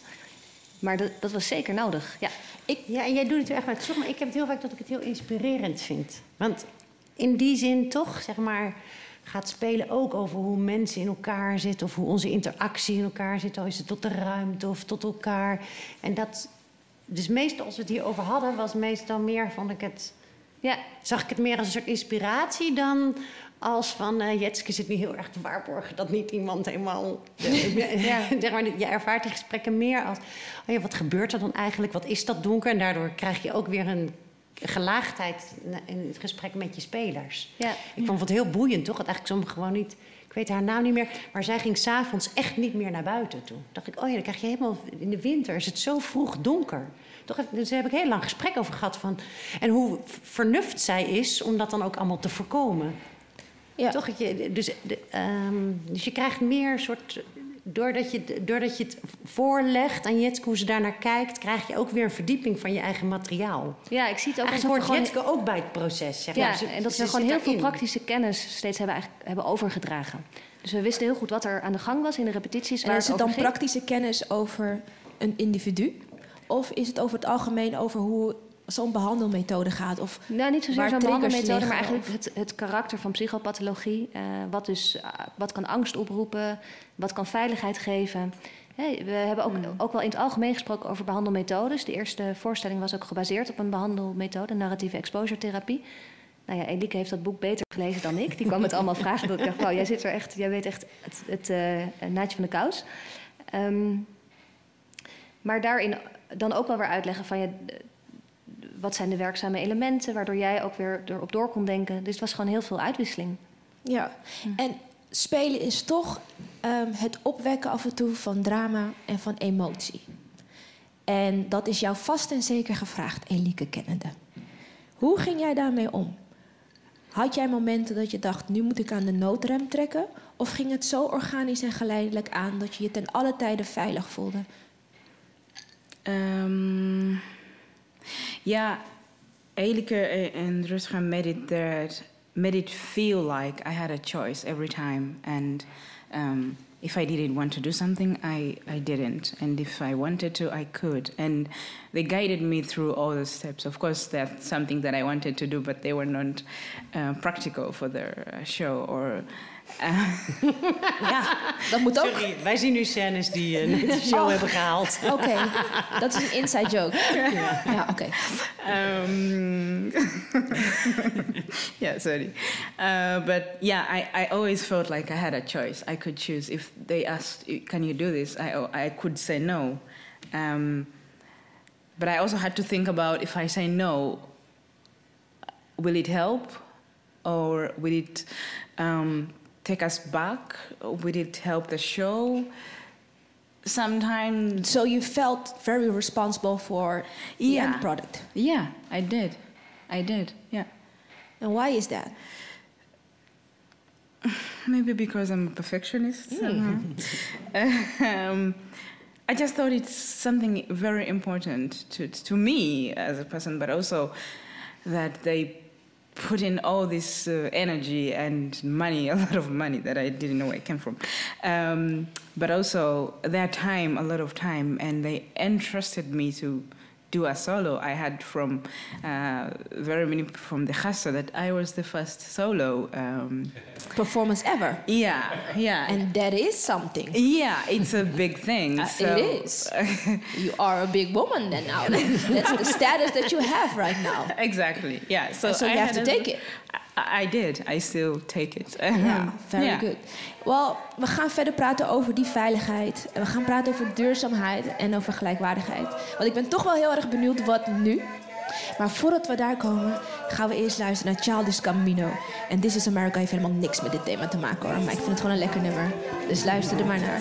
Maar dat, dat was zeker nodig, ja. Ik, ja, en jij doet het heel erg met zorg, maar ik heb het heel vaak dat ik het heel inspirerend vind. Want in die zin toch, zeg maar, gaat spelen ook over hoe mensen in elkaar zitten... of hoe onze interactie in elkaar zit. Al is het tot de ruimte of tot elkaar. En dat... Dus meestal als we het hierover hadden, was meestal meer, vond ik het... Ja. Zag ik het meer als een soort inspiratie dan als van... eh Jetske zit nu heel erg te waarborgen dat niet iemand helemaal... Ja. zeg maar, je ervaart die gesprekken meer als... Oh ja, wat gebeurt er dan eigenlijk? Wat is dat donker? En daardoor krijg je ook weer een gelaagdheid in het gesprek met je spelers. Ja. Ik vond het heel boeiend, toch? Dat eigenlijk soms gewoon niet... Ik weet haar naam niet meer. Maar zij ging s'avonds echt niet meer naar buiten toe. dacht ik, oh ja, dan krijg je helemaal... In de winter is het zo vroeg donker. Toch, dus daar heb ik heel lang gesprek over gehad van... En hoe vernuft zij is om dat dan ook allemaal te voorkomen. Ja. Toch, je, dus, de, ehm, dus je krijgt meer soort... doordat je, doordat je het voorlegt aan Jetske hoe ze daarnaar kijkt, krijg je ook weer een verdieping van je eigen materiaal. Ja, ik zie het ook Eigenlijk hoort Jetske ook bij het proces. Zeg Ja, maar. Ze- en dat ze we gewoon heel veel praktische kennis steeds hebben, eigenlijk, hebben overgedragen. Dus we wisten heel goed wat er aan de gang was in de repetities. En waar is het dan ging. praktische kennis over een individu? Of is het over het algemeen over hoe zo'n behandelmethode gaat? Of Nou, niet zozeer zo'n behandelmethode, maar eigenlijk het, het karakter van psychopathologie. eh, wat, dus, eh, wat kan angst oproepen? Wat kan veiligheid geven? We hebben ook, ook wel in het algemeen gesproken over behandelmethodes. De eerste voorstelling was ook gebaseerd op een behandelmethode, narratieve exposure therapie. Nou ja, Elike heeft dat boek beter gelezen dan ik. Die kwam het allemaal vragen. Dat ik dacht, wow, jij zit er echt, jij weet echt het, het eh, naadje van de kous. Ehm, maar daarin dan ook wel weer uitleggen van je, wat zijn de werkzame elementen, waardoor jij ook weer erop door kon denken. Dus het was gewoon heel veel uitwisseling. Ja, en spelen is toch ehm, het opwekken af en toe van drama en van emotie. En dat is jou vast en zeker gevraagd, Elieke kennende. Hoe ging jij daarmee om? Had jij momenten dat je dacht, nu moet ik aan de noodrem trekken? Of ging het zo organisch en geleidelijk aan dat je je ten alle tijde veilig voelde? Um, ja, Elike en Rutger made it that made it feel like I had a choice every time, and um, if I didn't want to do something, I I didn't, and if I wanted to, I could, and they guided me through all the steps. Of course, that's something that I wanted to do, but they were not uh, practical for the uh, show or. ja, dat moet ook. Sorry, wij zien nu scènes die uh, net de show Oh, hebben gehaald. Oké, dat is een inside joke. Ja. Ja, oké. Um, yeah, sorry. Uh, but yeah, I, I always felt like I had a choice. I could choose. If they asked, can you do this? I, I could say no. Um, but I also had to think about if I say no, will it help? Or will it um, take us back? Will it help the show? Sometimes. So you felt very responsible for the Yeah. end product. Yeah, I did. I did, yeah. And why is that? Maybe because I'm a perfectionist um, I just thought it's something very important to, to me as a person, but also that they put in all this uh, energy and money, a lot of money that I didn't know where it came from. Um, but also their time, a lot of time, and they entrusted me to do a solo. I had from uh, very many from the Hassa that I was the first solo um, performance ever. Yeah, yeah, and that is something. Yeah, it's a big thing. Uh, so- it is. you are a big woman then now. That's the status that you have right now. Exactly. Yeah. So, So I you have had to a- take it. I, did. I still take it. Ja, very Yeah. good. Wel, we gaan verder praten over die veiligheid. En we gaan praten over duurzaamheid en over gelijkwaardigheid. Want ik ben toch wel heel erg benieuwd wat nu. Maar voordat we daar komen, gaan we eerst luisteren naar Childish Gambino. En This is America heeft helemaal niks met dit thema te maken hoor. Maar ik vind het gewoon een lekker nummer. Dus luister er maar naar.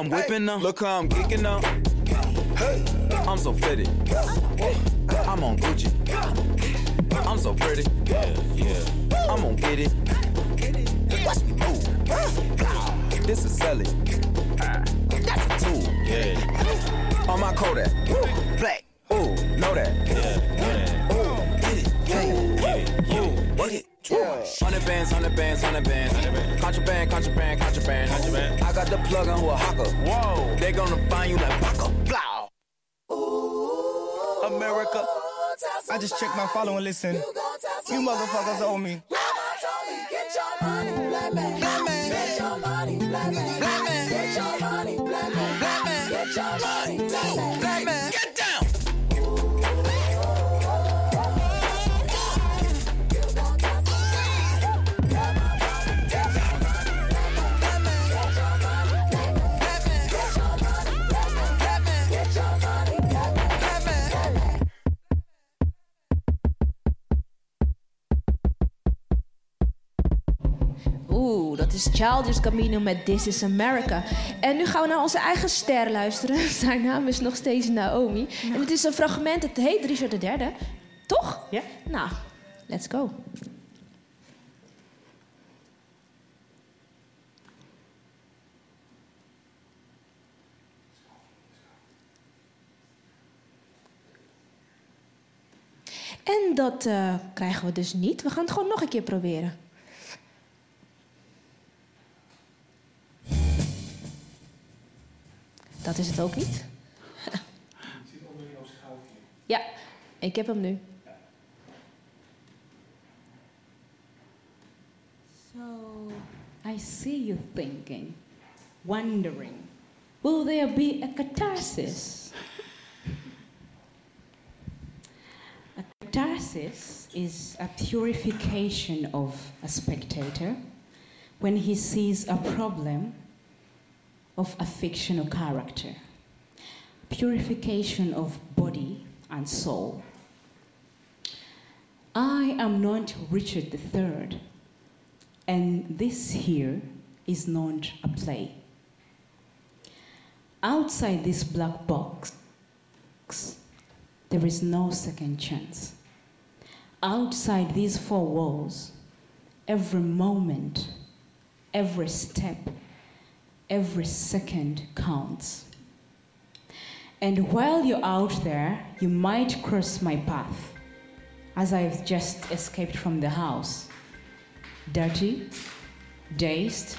I'm whipping now. Look how I'm kicking now. I'm so fitted. I'm on Gucci. I'm so pretty. Yeah, yeah. I'm gonna get it. Watch me move. This is selling. That's a tool. Yeah. On my Kodak. Follow and listen. You motherfuckers owe me. Childish Gambino met This is America. En nu gaan we naar onze eigen ster luisteren. Haar naam is nog steeds Naomi. En het is een fragment, het heet Richard III. Toch? Ja. Nou, let's go. En dat eh, krijgen we dus niet. We gaan het gewoon nog een keer proberen. Dat is het ook niet. ja, ik heb hem nu. So I see you thinking, wondering, will there be a catharsis? a catharsis is a purification of a spectator when he sees a problem of a fictional character. Purification of body and soul. I am not Richard III, and this here is not a play. Outside this black box, there is no second chance. Outside these four walls, every moment, every step, every second counts. And while you're out there, you might cross my path as I've just escaped from the house. Dirty, dazed,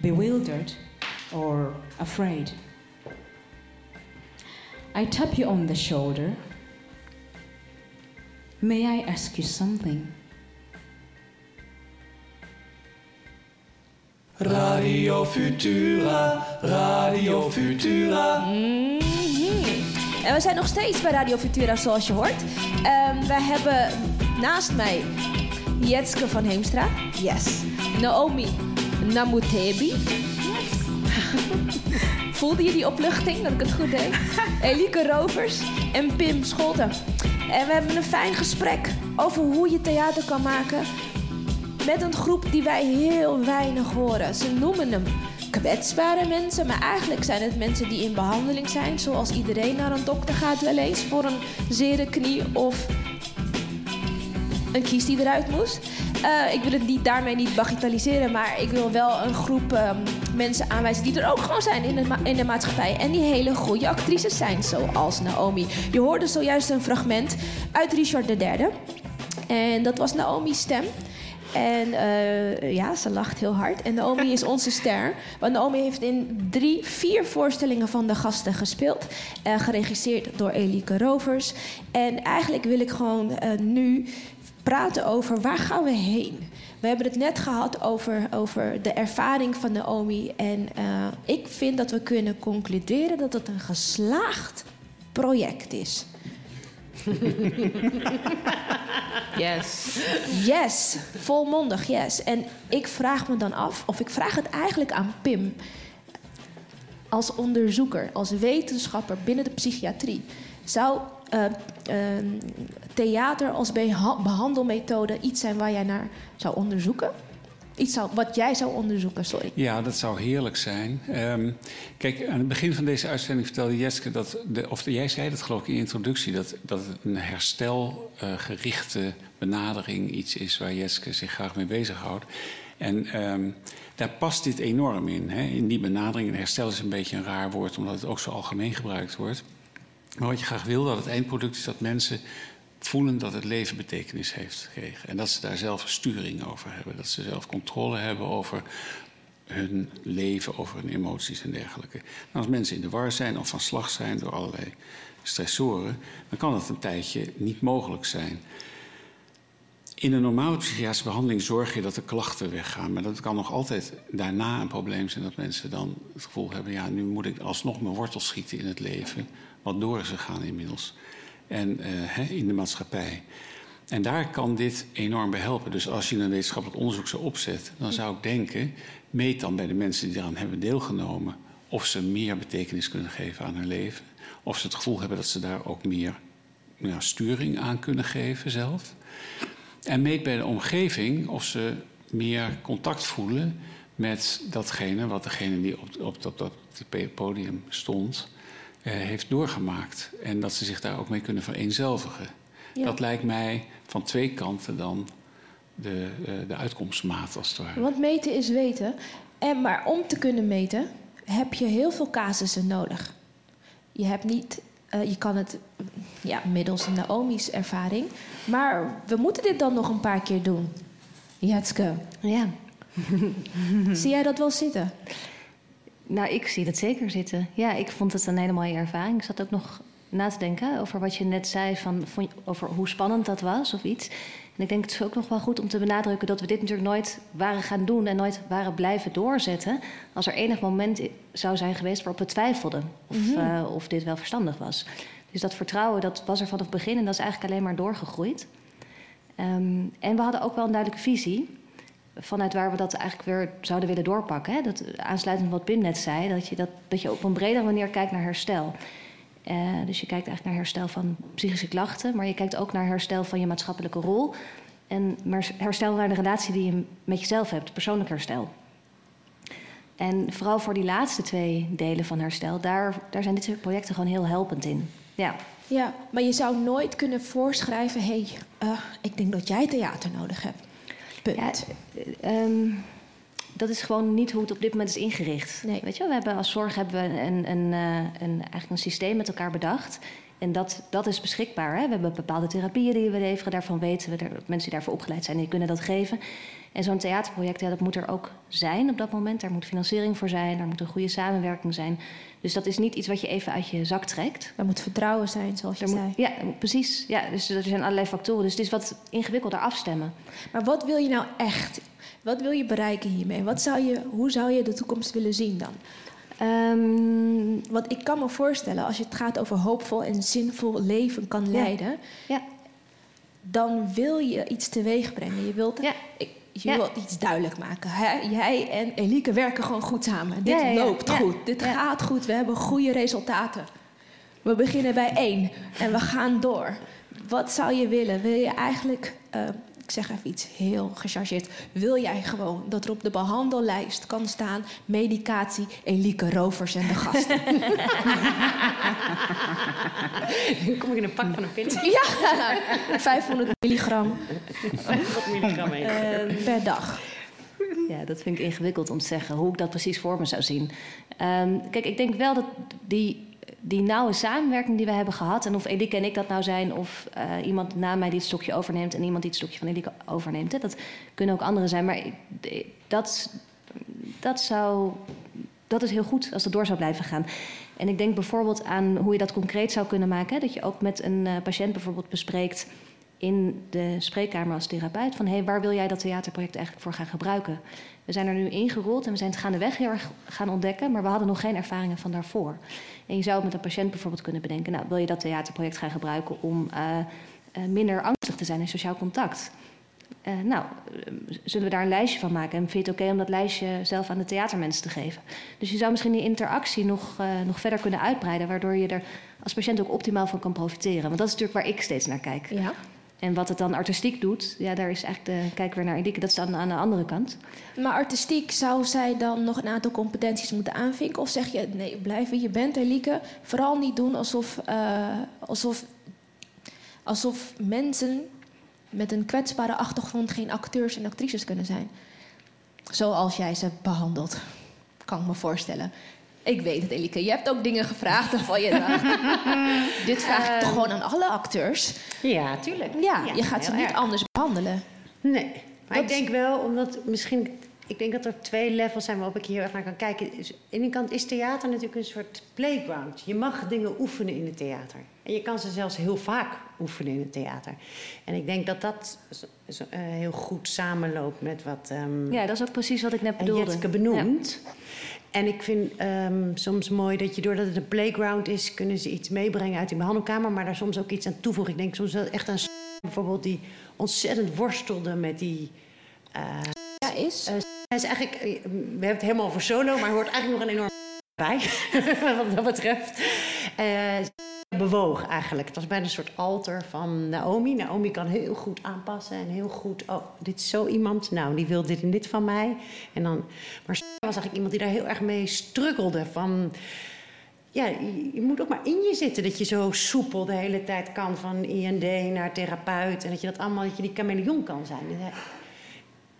bewildered, or afraid. I tap you on the shoulder. May I ask you something? Radio Futura, Radio Futura. Mhm. En we zijn nog steeds bij Radio Futura, zoals je hoort. Ehm wij hebben naast mij Jetske van Heemstra. Yes. Naomi Namutebi. Voelde je die opluchting dat ik het goed deed? Elike Rovers en Pim Scholten. En we hebben een fijn gesprek over hoe je theater kan maken met een groep die wij heel weinig horen. Ze noemen hem kwetsbare mensen, maar eigenlijk zijn het mensen die in behandeling zijn. Zoals iedereen naar een dokter gaat wel eens voor een zere knie of een kies die eruit moest. Eh, ik wil het niet, daarmee niet bagatelliseren, maar ik wil wel een groep ehm, mensen aanwijzen die er ook gewoon zijn in de, in de maatschappij. En die hele goede actrices zijn, zoals Naomi. Je hoorde zojuist een fragment uit Richard III. En dat was Naomi's stem. En eh, ja, ze lacht heel hard. En Naomi is onze ster. Want Naomi heeft in drie, vier voorstellingen van de gasten gespeeld. eh, geregisseerd door Elike Rovers. En eigenlijk wil ik gewoon eh, nu praten over waar gaan we heen. We hebben het net gehad over, over de ervaring van Naomi. En ik vind dat we kunnen concluderen dat het een geslaagd project is. Yes. Yes, volmondig yes. En ik vraag me dan af, of ik vraag het eigenlijk aan Pim. als onderzoeker, als wetenschapper binnen de psychiatrie, zou uh, uh, theater als beha behandelmethode iets zijn waar jij naar zou onderzoeken? Iets wat jij zou onderzoeken, sorry. Ja, dat zou heerlijk zijn. Um, kijk, aan het begin van deze uitzending vertelde Jeske dat, de, of jij zei dat geloof ik in de introductie, dat, dat een herstelgerichte benadering iets is waar Jeske zich graag mee bezighoudt. En um, daar past dit enorm in. Hè? In die benadering. En herstel is een beetje een raar woord, omdat het ook zo algemeen gebruikt wordt. Maar wat je graag wil, dat het eindproduct is dat mensen voelen dat het leven betekenis heeft gekregen. En dat ze daar zelf sturing over hebben. Dat ze zelf controle hebben over hun leven, over hun emoties en dergelijke. En als mensen in de war zijn of van slag zijn door allerlei stressoren, dan kan dat een tijdje niet mogelijk zijn. In een normale psychiatrische behandeling zorg je dat de klachten weggaan. Maar dat kan nog altijd daarna een probleem zijn dat mensen dan het gevoel hebben: ja, nu moet ik alsnog mijn wortels schieten in het leven. Wat door is gegaan inmiddels. En uh, in de maatschappij. En daar kan dit enorm bij helpen. Dus als je een wetenschappelijk onderzoek zou opzetten, dan zou ik denken: meet dan bij de mensen die eraan hebben deelgenomen. of ze meer betekenis kunnen geven aan hun leven. Of ze het gevoel hebben dat ze daar ook meer sturing aan kunnen geven zelf. En meet bij de omgeving of ze meer contact voelen met datgene wat degene die op, op, op dat podium stond, eh, heeft doorgemaakt. En dat ze zich daar ook mee kunnen vereenzelvigen. Ja. Dat lijkt mij van twee kanten dan de, uh, de uitkomstmaat als het ware. Want meten is weten. En, maar om te kunnen meten heb je heel veel casussen nodig. Je hebt niet uh, je kan het ja, middels Naomi's ervaring. Maar we moeten dit dan nog een paar keer doen. Jetske. Ja. zie jij dat wel zitten? Nou, ik zie dat zeker zitten. Ja, ik vond het een hele mooie ervaring. Ik zat ook nog na te denken over wat je net zei, van, over hoe spannend dat was of iets. En ik denk het is ook nog wel goed om te benadrukken dat we dit natuurlijk nooit waren gaan doen en nooit waren blijven doorzetten. Als er enig moment zou zijn geweest waarop we twijfelden of, mm -hmm. uh, of dit wel verstandig was. Dus dat vertrouwen dat was er vanaf het begin en dat is eigenlijk alleen maar doorgegroeid. Um, en we hadden ook wel een duidelijke visie vanuit waar we dat eigenlijk weer zouden willen doorpakken. Hè? Dat, aansluitend wat Pim net zei, dat je, dat, dat je op een bredere manier kijkt naar herstel. Uh, dus je kijkt eigenlijk naar herstel van psychische klachten, maar je kijkt ook naar herstel van je maatschappelijke rol. En herstel naar de relatie die je met jezelf hebt, persoonlijk herstel. En vooral voor die laatste twee delen van herstel, daar, daar zijn dit soort projecten gewoon heel helpend in. Ja. Ja, maar je zou nooit kunnen voorschrijven: hé, hey, uh, ik denk dat jij theater nodig hebt. Punt. Ja, um, dat is gewoon niet hoe het op dit moment is ingericht. Nee. Weet je, we hebben als zorg hebben we een, een, een, eigenlijk een systeem met elkaar bedacht. En dat, dat is beschikbaar. Hè? We hebben bepaalde therapieën die we leveren. Daarvan weten we, dat mensen die daarvoor opgeleid zijn, die kunnen dat geven. En zo'n theaterproject, ja, dat moet er ook zijn op dat moment. Daar moet financiering voor zijn, daar moet een goede samenwerking zijn. Dus dat is niet iets wat je even uit je zak trekt. Er moet vertrouwen zijn, zoals je er zei. Moet, ja, precies. Ja, dus er zijn allerlei factoren. Dus het is wat ingewikkelder afstemmen. Maar wat wil je nou echt? Wat wil je bereiken hiermee? Wat zou je, hoe zou je de toekomst willen zien dan? Um, want ik kan me voorstellen, als je het gaat over hoopvol en zinvol leven kan leiden, ja. ja. dan wil je iets teweeg brengen. Je wilt, ja. ik, je ja. wilt iets duidelijk maken. Hè? Jij en Elieke werken gewoon goed samen. Dit loopt goed, dit gaat goed, we hebben goede resultaten. We beginnen bij één en we gaan door. Wat zou je willen? Wil je eigenlijk uh, ik zeg even iets heel gechargeerd. Wil jij gewoon dat er op de behandellijst kan staan... medicatie, Elieke Rovers en de gasten? Kom ik in een pak van een pil. Ja, 500 milligram. Wat milligram uh, per dag. Ja, dat vind ik ingewikkeld om te zeggen hoe ik dat precies voor me zou zien. Um, kijk, ik denk wel dat die die nauwe samenwerking die we hebben gehad, en of Elike en ik dat nou zijn, of uh, iemand na mij die het stokje overneemt en iemand die het stokje van Elike overneemt, hè, dat kunnen ook anderen zijn. Maar dat, dat, zou, dat is heel goed als dat door zou blijven gaan. En ik denk bijvoorbeeld aan hoe je dat concreet zou kunnen maken. Hè, dat je ook met een uh, patiënt bijvoorbeeld bespreekt in de spreekkamer als therapeut van hey, waar wil jij dat theaterproject eigenlijk voor gaan gebruiken? We zijn er nu ingerold en we zijn het gaandeweg heel erg gaan ontdekken, maar we hadden nog geen ervaringen van daarvoor. En je zou met een patiënt bijvoorbeeld kunnen bedenken, nou, wil je dat theaterproject gaan gebruiken om uh, uh, minder angstig te zijn in sociaal contact? Eh, nou, eh, zullen we daar een lijstje van maken? En vind je het oké om dat lijstje zelf aan de theatermensen te geven? Dus je zou misschien die interactie nog, eh, nog verder kunnen uitbreiden, waardoor je er als patiënt ook optimaal van kan profiteren. Want dat is natuurlijk waar ik steeds naar kijk. Ja. En wat het dan artistiek doet, ja, daar is eigenlijk de kijk weer naar Elike. Dat is dan aan de andere kant. Maar artistiek, zou zij dan nog een aantal competenties moeten aanvinken? Of zeg je, nee, blijf wie je bent, Elieke. Vooral niet doen alsof, eh, alsof, alsof mensen met een kwetsbare achtergrond geen acteurs en actrices kunnen zijn. Zoals jij ze behandelt, kan ik me voorstellen. Ik weet het, Elike. Je hebt ook dingen gevraagd waarvan je dacht... dit vraag ik toch gewoon aan alle acteurs? Ja, tuurlijk. Ja, Ja, je gaat ze niet erg. anders behandelen. Nee, maar Dat ik denk wel, omdat misschien... Ik denk dat er twee levels zijn waarop ik hier heel erg naar kan kijken. Dus aan de ene kant is theater natuurlijk een soort playground. Je mag dingen oefenen in het theater. En je kan ze zelfs heel vaak oefenen in het theater. En ik denk dat dat zo- zo, eh, heel goed samenloopt met wat... ehm, Ja, dat is ook precies wat ik net en bedoelde. Jetske benoemd. En ik vind ehm, soms mooi dat je doordat het een playground is, kunnen ze iets meebrengen uit die behandelkamer, maar daar soms ook iets aan toevoegen. Ik denk soms wel echt aan bijvoorbeeld die ontzettend worstelde met die. eh, ja, is. hij is eigenlijk, eh, we hebben het helemaal over solo, maar hoort eigenlijk nog een enorm bij, wat dat betreft. Eh, bewoog eigenlijk. Het was bijna een soort alter van Naomi. Naomi kan heel goed aanpassen en heel goed... oh, dit is zo iemand, nou, die wil dit en dit van mij. En dan, maar was eigenlijk iemand die daar heel erg mee struggelde. Van, ja, je, moet ook maar in je zitten dat je zo soepel de hele tijd kan... van IND naar therapeut en dat je dat allemaal, dat je die chameleon kan zijn.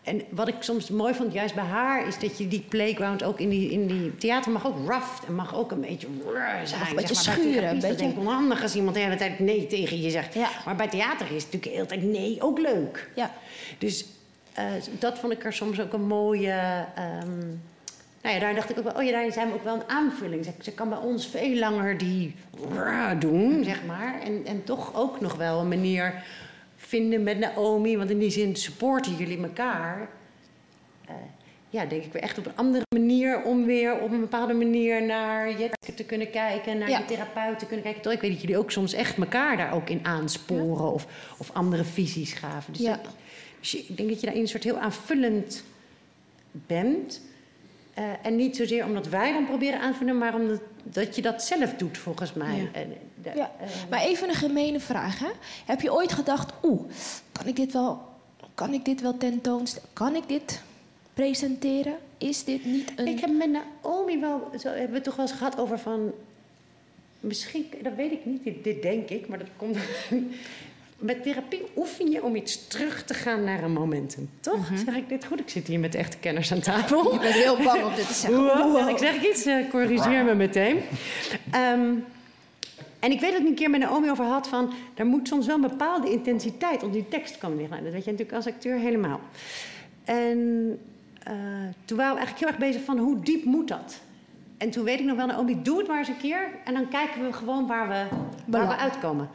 En, wat ik soms mooi vond, juist bij haar, is dat je die playground ook in die, in die theater mag ook rough en mag ook een beetje zijn. Mag een beetje maar. Schuren, een beetje- onhandig als iemand de hele tijd nee tegen je zegt. Maar bij theater is het natuurlijk de hele tijd nee ook leuk. Ja. Dus eh, dat vond ik er soms ook een mooie. ehm, nou ja, daar dacht ik ook wel, oh ja, daar zijn we ook wel een aanvulling. Ze, ze kan bij ons veel langer die doen, zeg maar. En, en toch ook nog wel een manier vinden met Naomi. Want in die zin supporten jullie elkaar. Eh, ja, denk ik weer echt op een andere manier om weer op een bepaalde manier naar Jetske te kunnen kijken, naar Ja. je therapeut te kunnen kijken. Toch, ik weet dat jullie ook soms echt elkaar daar ook in aansporen of, of andere visies gaven. Dus, Ja. ik, dus ik denk dat je daarin een soort heel aanvullend bent. Eh, en niet zozeer omdat wij dan proberen aan te vullen, maar omdat dat je dat zelf doet, volgens mij. Ja. De- Ja. eh, Maar even een gemene vraag. Hè? Heb je ooit gedacht, oeh, kan ik dit wel, kan ik dit wel tentoonstellen? Kan ik dit presenteren? Is dit niet een... Ik heb met Naomi wel, zo hebben we het toch wel eens gehad over van, misschien, dat weet ik niet, dit, dit denk ik, maar dat komt. Met therapie oefen je om iets terug te gaan naar een momentum, toch? Zeg ik dit goed? Ik zit hier met echte kenners aan tafel. Mhm. Je bent heel bang om dit te zeggen. Wow. Wow. Ik zeg iets, eh, corrigeer me meteen. Ehm, en ik weet dat ik een keer met Naomi over had van... er moet soms wel een bepaalde intensiteit op die tekst komen liggen. Dat weet je natuurlijk als acteur helemaal. En eh, toen waren we eigenlijk heel erg bezig van hoe diep moet dat? En toen weet ik nog wel, Naomi, doe het maar eens een keer... en dan kijken we gewoon waar we, waar we uitkomen.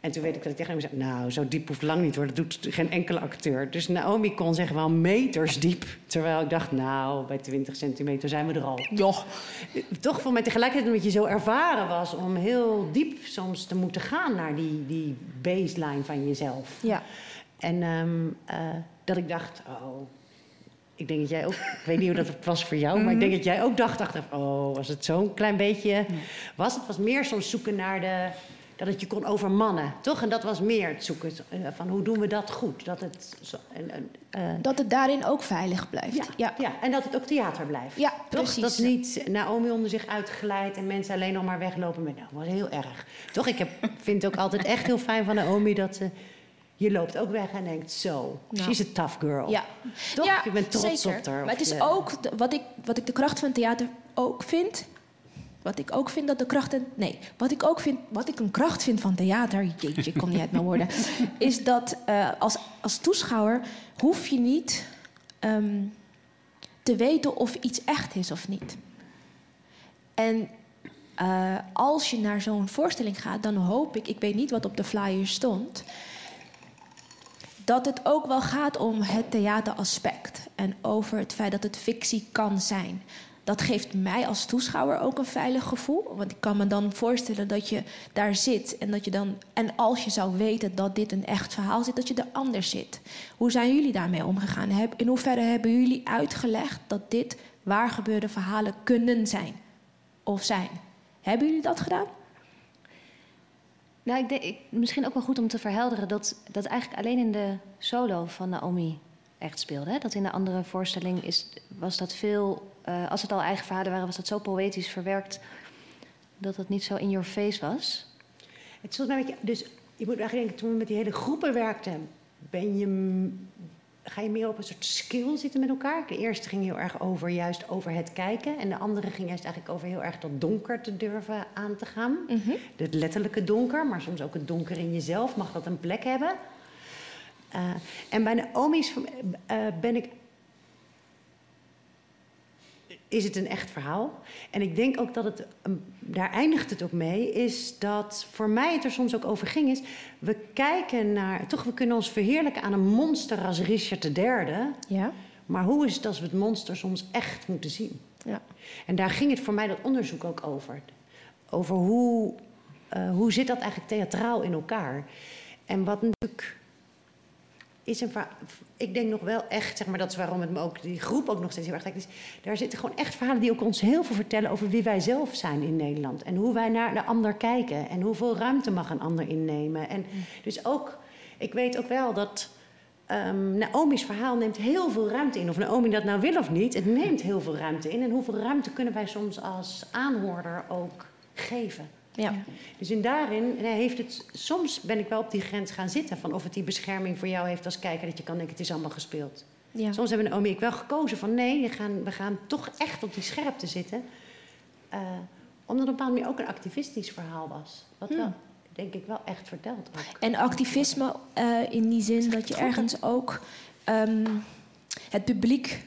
En toen weet ik dat ik tegen hem zei... nou, zo diep hoeft lang niet hoor, dat doet geen enkele acteur. Dus Naomi kon zeggen wel meters diep. Terwijl ik dacht, nou, bij 20 centimeter zijn we er al. Ja. Toch voor mij tegelijkertijd omdat je zo ervaren was... om heel diep soms te moeten gaan naar die, die baseline van jezelf. Ja. En ehm, eh, dat ik dacht, oh... Ik denk dat jij ook... Ik weet niet hoe dat was voor jou... maar ik denk dat jij ook dacht achteraf... oh, was het zo'n klein beetje... Was het was meer soms zoeken naar de... dat het je kon overmannen, toch? En dat was meer het zoeken eh, van hoe doen we dat goed? Dat het... Zo, eh, Dat het daarin ook veilig blijft. ja, Ja. ja. en dat het ook theater blijft. Ja, Toch? precies. Dat niet Naomi onder zich uitglijdt en mensen alleen nog maar weglopen met... Nou, dat was heel erg. Toch? Ik heb, vind het ook altijd echt heel fijn van Naomi dat ze... Je loopt ook weg en denkt, zo, Nou. she's a tough girl. Ja. Toch? Ja, je bent trots zeker. op haar. Maar het is ook wat ik, wat ik de kracht van theater ook vind. Wat ik ook vind dat de kracht. en- Nee, wat ik ook vind. Wat ik een kracht vind van theater. Jeetje, ik kom niet uit mijn woorden. Is dat eh, als, als toeschouwer hoef je niet ehm, te weten of iets echt is of niet. En eh, als je naar zo'n voorstelling gaat, dan hoop ik, ik weet niet wat op de flyer stond, dat het ook wel gaat om het theateraspect en over het feit dat het fictie kan zijn. Dat geeft mij als toeschouwer ook een veilig gevoel. Want ik kan me dan voorstellen dat je daar zit en dat je dan. En als je zou weten dat dit een echt verhaal zit, dat je er anders zit. Hoe zijn jullie daarmee omgegaan? In hoeverre hebben jullie uitgelegd dat dit waar gebeurde verhalen kunnen zijn? Of zijn? Hebben jullie dat gedaan? Nou, ik denk, misschien ook wel goed om te verhelderen dat dat eigenlijk alleen in de solo van Naomi echt speelde. Hè? Dat in de andere voorstelling is, was dat veel, eh, als het al eigen verhalen waren, was dat zo poëtisch verwerkt dat het niet zo in your face was. Het een beetje, dus je moet eigenlijk denken, toen we met die hele groepen werkten, ben je, ga je meer op een soort skill zitten met elkaar. De eerste ging heel erg over juist over het kijken. En de andere ging juist eigenlijk over heel erg dat donker te durven aan te gaan. Het letterlijke donker, maar soms ook het donker in jezelf. Mag dat een plek hebben? Eh, en bij Naomi's eh, ben ik is het een echt verhaal. En ik denk ook dat het, um, daar eindigt het ook mee, is dat voor mij het er soms ook over ging, is we kijken naar, toch we kunnen ons verheerlijken aan een monster als Richard III. Ja. Maar hoe is het als we het monster soms echt moeten zien? Ja. En daar ging het voor mij dat onderzoek ook over. Over hoe, eh, hoe zit dat eigenlijk theatraal in elkaar? En wat natuurlijk is een. Ik denk nog wel echt, zeg maar, dat is waarom het me ook, die groep ook nog steeds heel erg lijkt. Is, daar zitten gewoon echt verhalen die ook ons heel veel vertellen over wie wij zelf zijn in Nederland. En hoe wij naar de ander kijken. En hoeveel ruimte mag een ander innemen. En dus ook, ik weet ook wel dat. ehm, Naomi's verhaal neemt heel veel ruimte in. Of Naomi dat nou wil of niet, het neemt heel veel ruimte in. En hoeveel ruimte kunnen wij soms als aanhoorder ook geven? Ja. Dus in daarin eh, heeft het... Soms ben ik wel op die grens gaan zitten... van of het die bescherming voor jou heeft als kijker... dat je kan denken, het is allemaal gespeeld. Ja. Soms hebben en ik wel gekozen van... nee, we gaan, we gaan toch echt op die scherpte zitten. Eh, omdat het op een bepaalde manier ook een activistisch verhaal was. Wat Hmm. wel, denk ik, wel echt verteld ook. En activisme eh, in die zin dat je ergens ook ehm, het publiek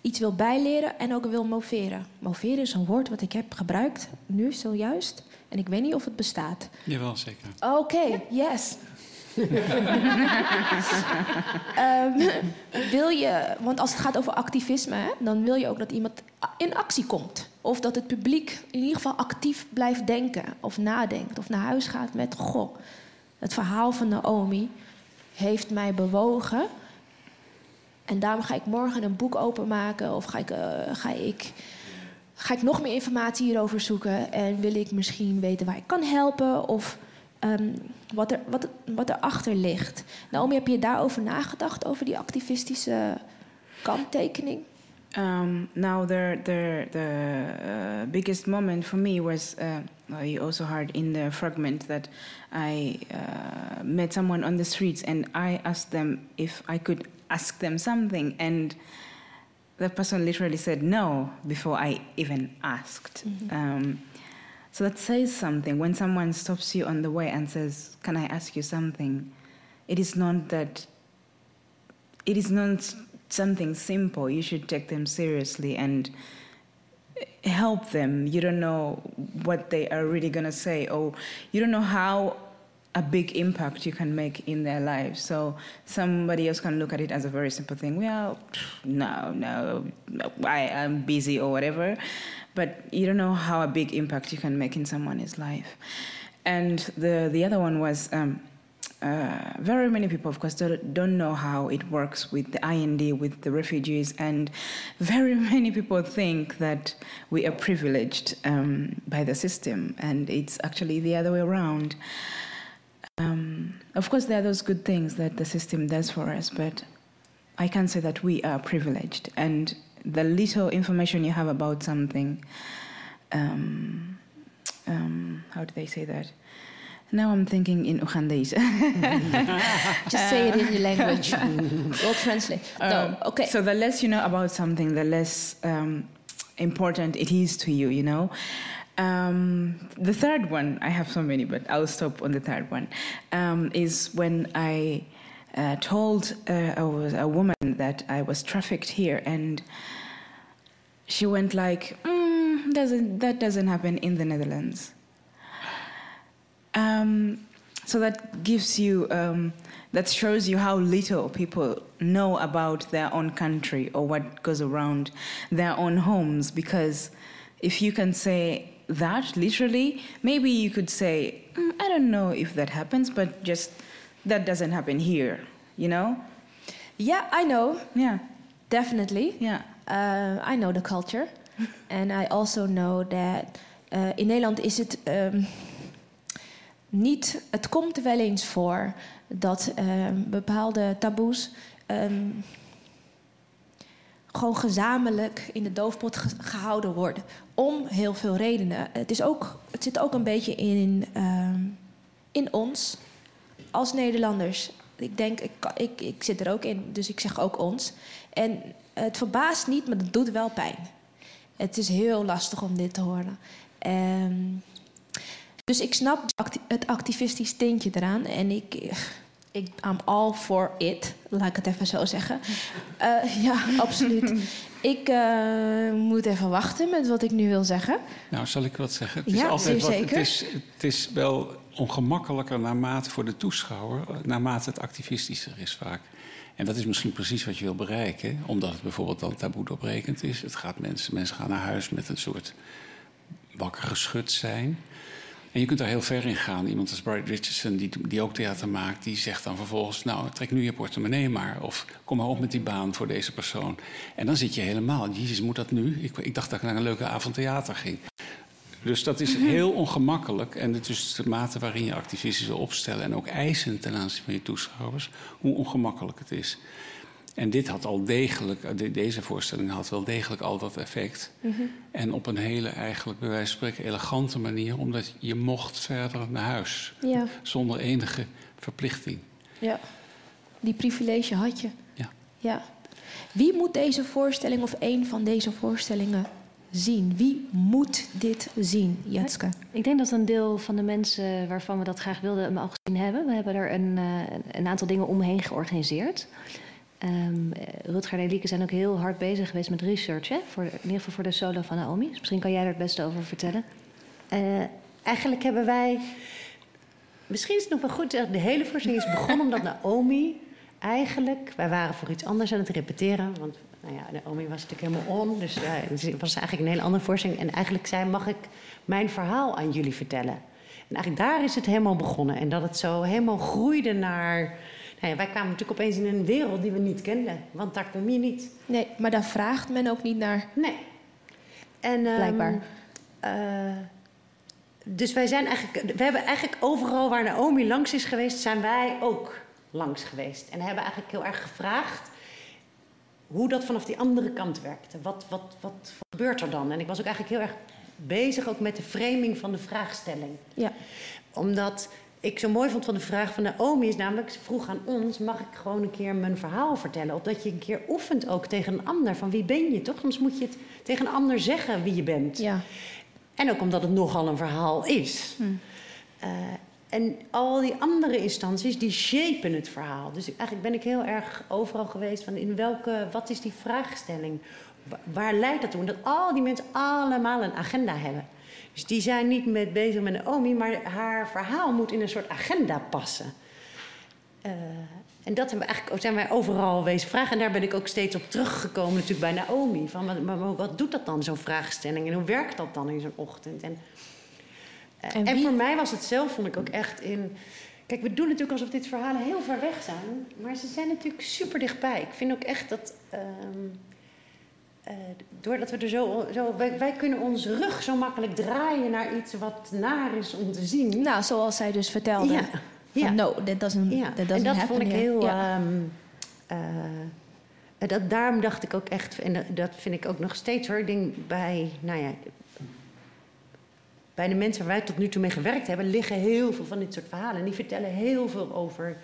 iets wil bijleren en ook wil moveren. Moveren is een woord wat ik heb gebruikt nu zojuist. En ik weet niet of het bestaat. Jawel, zeker. Oké, yes. Ehm, wil je, want als het gaat over activisme, hè, dan wil je ook dat iemand in actie komt. Of dat het publiek in ieder geval actief blijft denken of nadenkt. Of naar huis gaat met, goh, het verhaal van Naomi heeft mij bewogen. En daarom ga ik morgen een boek openmaken of ga ik, eh, ga ik, ga ik nog meer informatie hierover zoeken. En wil ik misschien weten waar ik kan helpen of ehm, wat, er, wat, wat erachter ligt. Naomi, heb je daarover nagedacht, over die activistische kanttekening? Um, now, the the the uh, biggest moment for me was uh, you also heard in the fragment that I uh, met someone on the streets and I asked them if I could ask them something, and that person literally said no before I even asked. Um, so that says something when someone stops you on the way and says, "Can I ask you something?" It is not that it is not something simple. You should take them seriously and help them. You don't know what they are really going to say, or you don't know how a big impact you can make in their lives. So somebody else can look at it as a very simple thing. Well, no, no, I am busy or whatever. But you don't know how a big impact you can make in someone's life. And the, the other one was um, uh, very many people, of course, don't, don't know how it works with the IND, with the refugees, and very many people think that we are privileged um, by the system, and it's actually the other way around. Um, of course, there are those good things that the system does for us, but I can't say that we are privileged, and the little information you have about something, um, um, how do they say that? Now I'm thinking in Ugandese. Just say it in your language. we'll translate. No, Um, okay. So the less you know about something, the less um, important it is to you, you know. Um, the third one, I have so many, but I'll stop on the third one, um, is when I uh, told uh, a, a woman that I was trafficked here, and she went like, mm, "Doesn't that doesn't happen in the Netherlands?" Um, so that gives you um, that shows you how little people know about their own country or what goes around their own homes because if you can say that literally maybe you could say "Mm, i don't know if that happens but just that doesn't happen here you know Yeah, I know. Yeah. Definitely. Yeah. Uh, I know the culture. and I also know that uh, in Nederland is het um, niet. Het komt wel eens voor dat um, bepaalde taboes. um, gewoon gezamenlijk in de doofpot ge- gehouden worden. Om heel veel redenen. Het, is ook, het zit ook een beetje in, um, in ons als Nederlanders. Ik denk, ik, ik, ik zit er ook in, dus ik zeg ook ons. En het verbaast niet, maar het doet wel pijn. Het is heel lastig om dit te horen. Ehm, dus ik snap het activistisch tintje eraan. En ik, ik I'm all for it, laat ik het even zo zeggen. Eh, ja, absoluut. ik eh, moet even wachten met wat ik nu wil zeggen. Nou, zal ik wat zeggen? Het is Ja, altijd wat, zeker. Het is, het is wel ongemakkelijker naarmate voor de toeschouwer, naarmate het activistischer is vaak. En dat is misschien precies wat je wil bereiken, omdat het bijvoorbeeld dan taboe doorbrekend is. Het gaat mensen, mensen gaan naar huis met een soort wakker geschud zijn. En je kunt daar heel ver in gaan. Iemand als Bright Richardson, die, die ook theater maakt, die zegt dan vervolgens: Nou, trek nu je portemonnee maar. Of kom maar op met die baan voor deze persoon. En dan zit je helemaal: Jezus, moet dat nu? Ik, ik dacht dat ik naar een leuke avond theater ging. Dus dat is heel ongemakkelijk. En het is de mate waarin je activistisch wil opstellen en ook eisen ten aanzien van je toeschouwers, hoe ongemakkelijk het is. En dit had al degelijk, de- deze voorstelling had wel degelijk al dat effect. Mhm. En op een hele, eigenlijk bij wijze van spreken, elegante manier, omdat je mocht verder naar huis. Ja. Zonder enige verplichting. Ja, die privilege had je. Ja. ja. Wie moet deze voorstelling of een van deze voorstellingen zien? Wie moet dit zien, Jetske? Ik denk dat een deel van de mensen waarvan we dat graag wilden hem al gezien hebben. We hebben er een, eh, een aantal dingen omheen georganiseerd. Eh, Rutger en Elieke zijn ook heel hard bezig geweest met research. Hè? Voor, in ieder geval voor de solo van Naomi. Dus misschien kan jij er het beste over vertellen. Eh, eigenlijk hebben wij. Misschien is het nog wel goed. De hele voorstelling is begonnen omdat Naomi eigenlijk. Wij waren voor iets anders aan het repeteren. Want nou ja, Naomi was natuurlijk helemaal on. Dus eh, het was eigenlijk een hele andere voorstelling. En eigenlijk zei: Mag ik mijn verhaal aan jullie vertellen? En eigenlijk daar is het helemaal begonnen. En dat het zo helemaal groeide naar. Nou ja, wij kwamen natuurlijk opeens in een wereld die we niet kenden. Want daar kom je niet. Nee, maar daar vraagt men ook niet naar. Nee. En, ehm, Blijkbaar. eh, dus wij zijn eigenlijk, we hebben eigenlijk overal waar Naomi langs is geweest, zijn wij ook langs geweest. En hebben eigenlijk heel erg gevraagd hoe dat vanaf die andere kant werkte. Wat, wat, wat gebeurt er dan? En ik was ook eigenlijk heel erg bezig ook met de framing van de vraagstelling. Ja. Omdat ik zo mooi vond van de vraag van Naomi is namelijk, ze vroeg aan ons, mag ik gewoon een keer mijn verhaal vertellen? Opdat je een keer oefent ook tegen een ander. Van wie ben je toch? Soms moet je het tegen een ander zeggen wie je bent. Ja. En ook omdat het nogal een verhaal is. Eh, en al die andere instanties, die shapen het verhaal. Dus eigenlijk ben ik heel erg overal geweest van in welke, wat is die vraagstelling? Wa- Waar leidt dat toe? En dat al die mensen allemaal een agenda hebben. Dus die zijn niet met bezig met Naomi, maar haar verhaal moet in een soort agenda passen. Eh, en dat hebben we eigenlijk, zijn wij overal wezen vragen. En daar ben ik ook steeds op teruggekomen natuurlijk bij Naomi. Van, wat, maar, maar wat doet dat dan, zo'n vraagstelling? En hoe werkt dat dan in zo'n ochtend? En, eh, En voor mij was het zelf, vond ik ook echt in... Kijk, we doen natuurlijk alsof dit verhalen heel ver weg zijn. Maar ze zijn natuurlijk super dichtbij. Ik vind ook echt dat... ehm, eh, doordat we er zo... zo wij, wij kunnen onze rug zo makkelijk draaien naar iets wat naar is om te zien. Nou, zoals zij dus vertelde. Ja. Ja. no, that doesn't, Ja, that en doesn't dat happen vond ik heel. Ja. ehm, eh, en dat, daarom dacht ik ook echt, en dat, dat vind ik ook nog steeds hoor. Ik denk bij, nou ja, bij de mensen waar wij tot nu toe mee gewerkt hebben, liggen heel veel van dit soort verhalen. En die vertellen heel veel over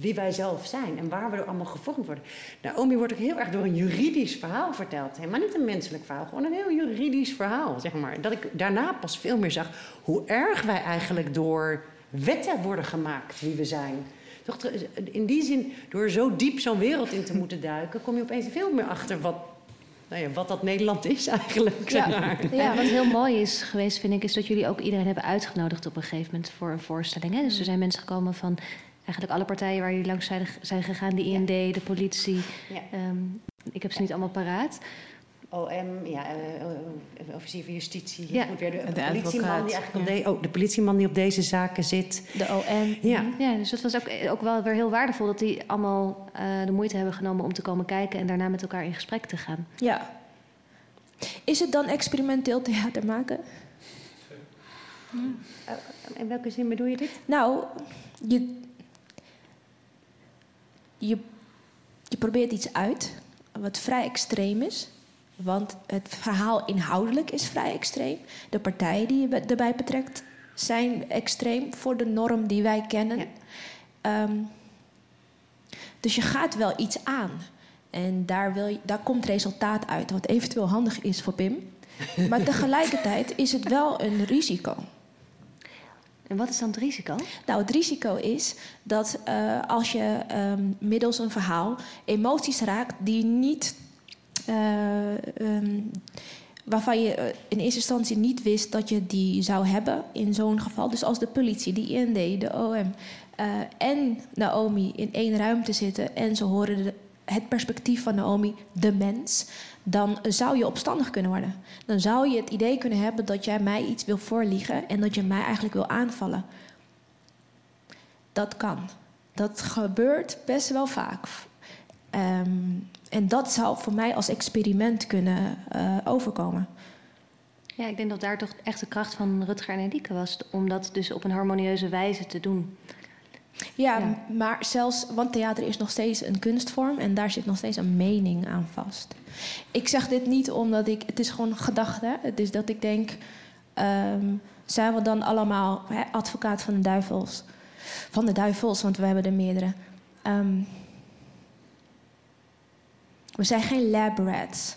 wie wij zelf zijn en waar we door allemaal gevormd worden. Naomi wordt ook heel erg door een juridisch verhaal verteld. Helemaal niet een menselijk verhaal, gewoon een heel juridisch verhaal, zeg maar. Dat ik daarna pas veel meer zag hoe erg wij eigenlijk door wetten worden gemaakt wie we zijn. Toch, in die zin, door zo diep zo'n wereld in te moeten duiken, kom je opeens veel meer achter wat nou ja, wat dat Nederland is eigenlijk. zeg maar. Ja, wat heel mooi is geweest, vind ik, is dat jullie ook iedereen hebben uitgenodigd op een gegeven moment voor een voorstelling. Hè? Dus er zijn mensen gekomen van eigenlijk alle partijen waar jullie langs zijn, zijn gegaan, de IND, de politie. Ja. Ehm, ik heb ze niet allemaal paraat. OM, ja, eh, eh, officier van justitie. Ja. Goed weer de, De politieman advocaat, die eigenlijk op de, oh, de politieman die op deze zaken zit. De OM. Ja. ja dus dat was ook, ook wel weer heel waardevol dat die allemaal eh, de moeite hebben genomen om te komen kijken en daarna met elkaar in gesprek te gaan. Ja. Is het dan experimenteel theater maken? Eh, in welke zin bedoel je dit? Nou, je, je, je probeert iets uit wat vrij extreem is. Want het verhaal inhoudelijk is vrij extreem. De partijen die je erbij betrekt zijn extreem voor de norm die wij kennen. Ehm, dus je gaat wel iets aan. En daar, wil je, daar komt resultaat uit, wat eventueel handig is voor Pim. Maar tegelijkertijd is het wel een risico. En wat is dan het risico? Nou, het risico is dat eh, als je ehm, middels een verhaal emoties raakt die niet. eh, ehm, waarvan je eh, in eerste instantie niet wist dat je die zou hebben in zo'n geval. Dus als de politie, de IND, de OM en Naomi in één ruimte zitten en ze horen het perspectief van Naomi, de mens, dan zou je opstandig kunnen worden. Dan zou je het idee kunnen hebben dat jij mij iets wil voorliegen en dat je mij eigenlijk wil aanvallen. Dat kan. Dat gebeurt best wel vaak. Ehm, en dat zou voor mij als experiment kunnen eh, overkomen. Ja, ik denk dat daar toch echt de kracht van Rutger en Elike was. Om dat dus op een harmonieuze wijze te doen. Ja, maar zelfs, want theater is nog steeds een kunstvorm en daar zit nog steeds een mening aan vast. Ik zeg dit niet omdat ik, het is gewoon gedachte. Het is dat ik denk, ehm, zijn we dan allemaal hè, advocaat van de duivels? Van de duivels, want we hebben er meerdere. Ehm, we zijn geen lab rats.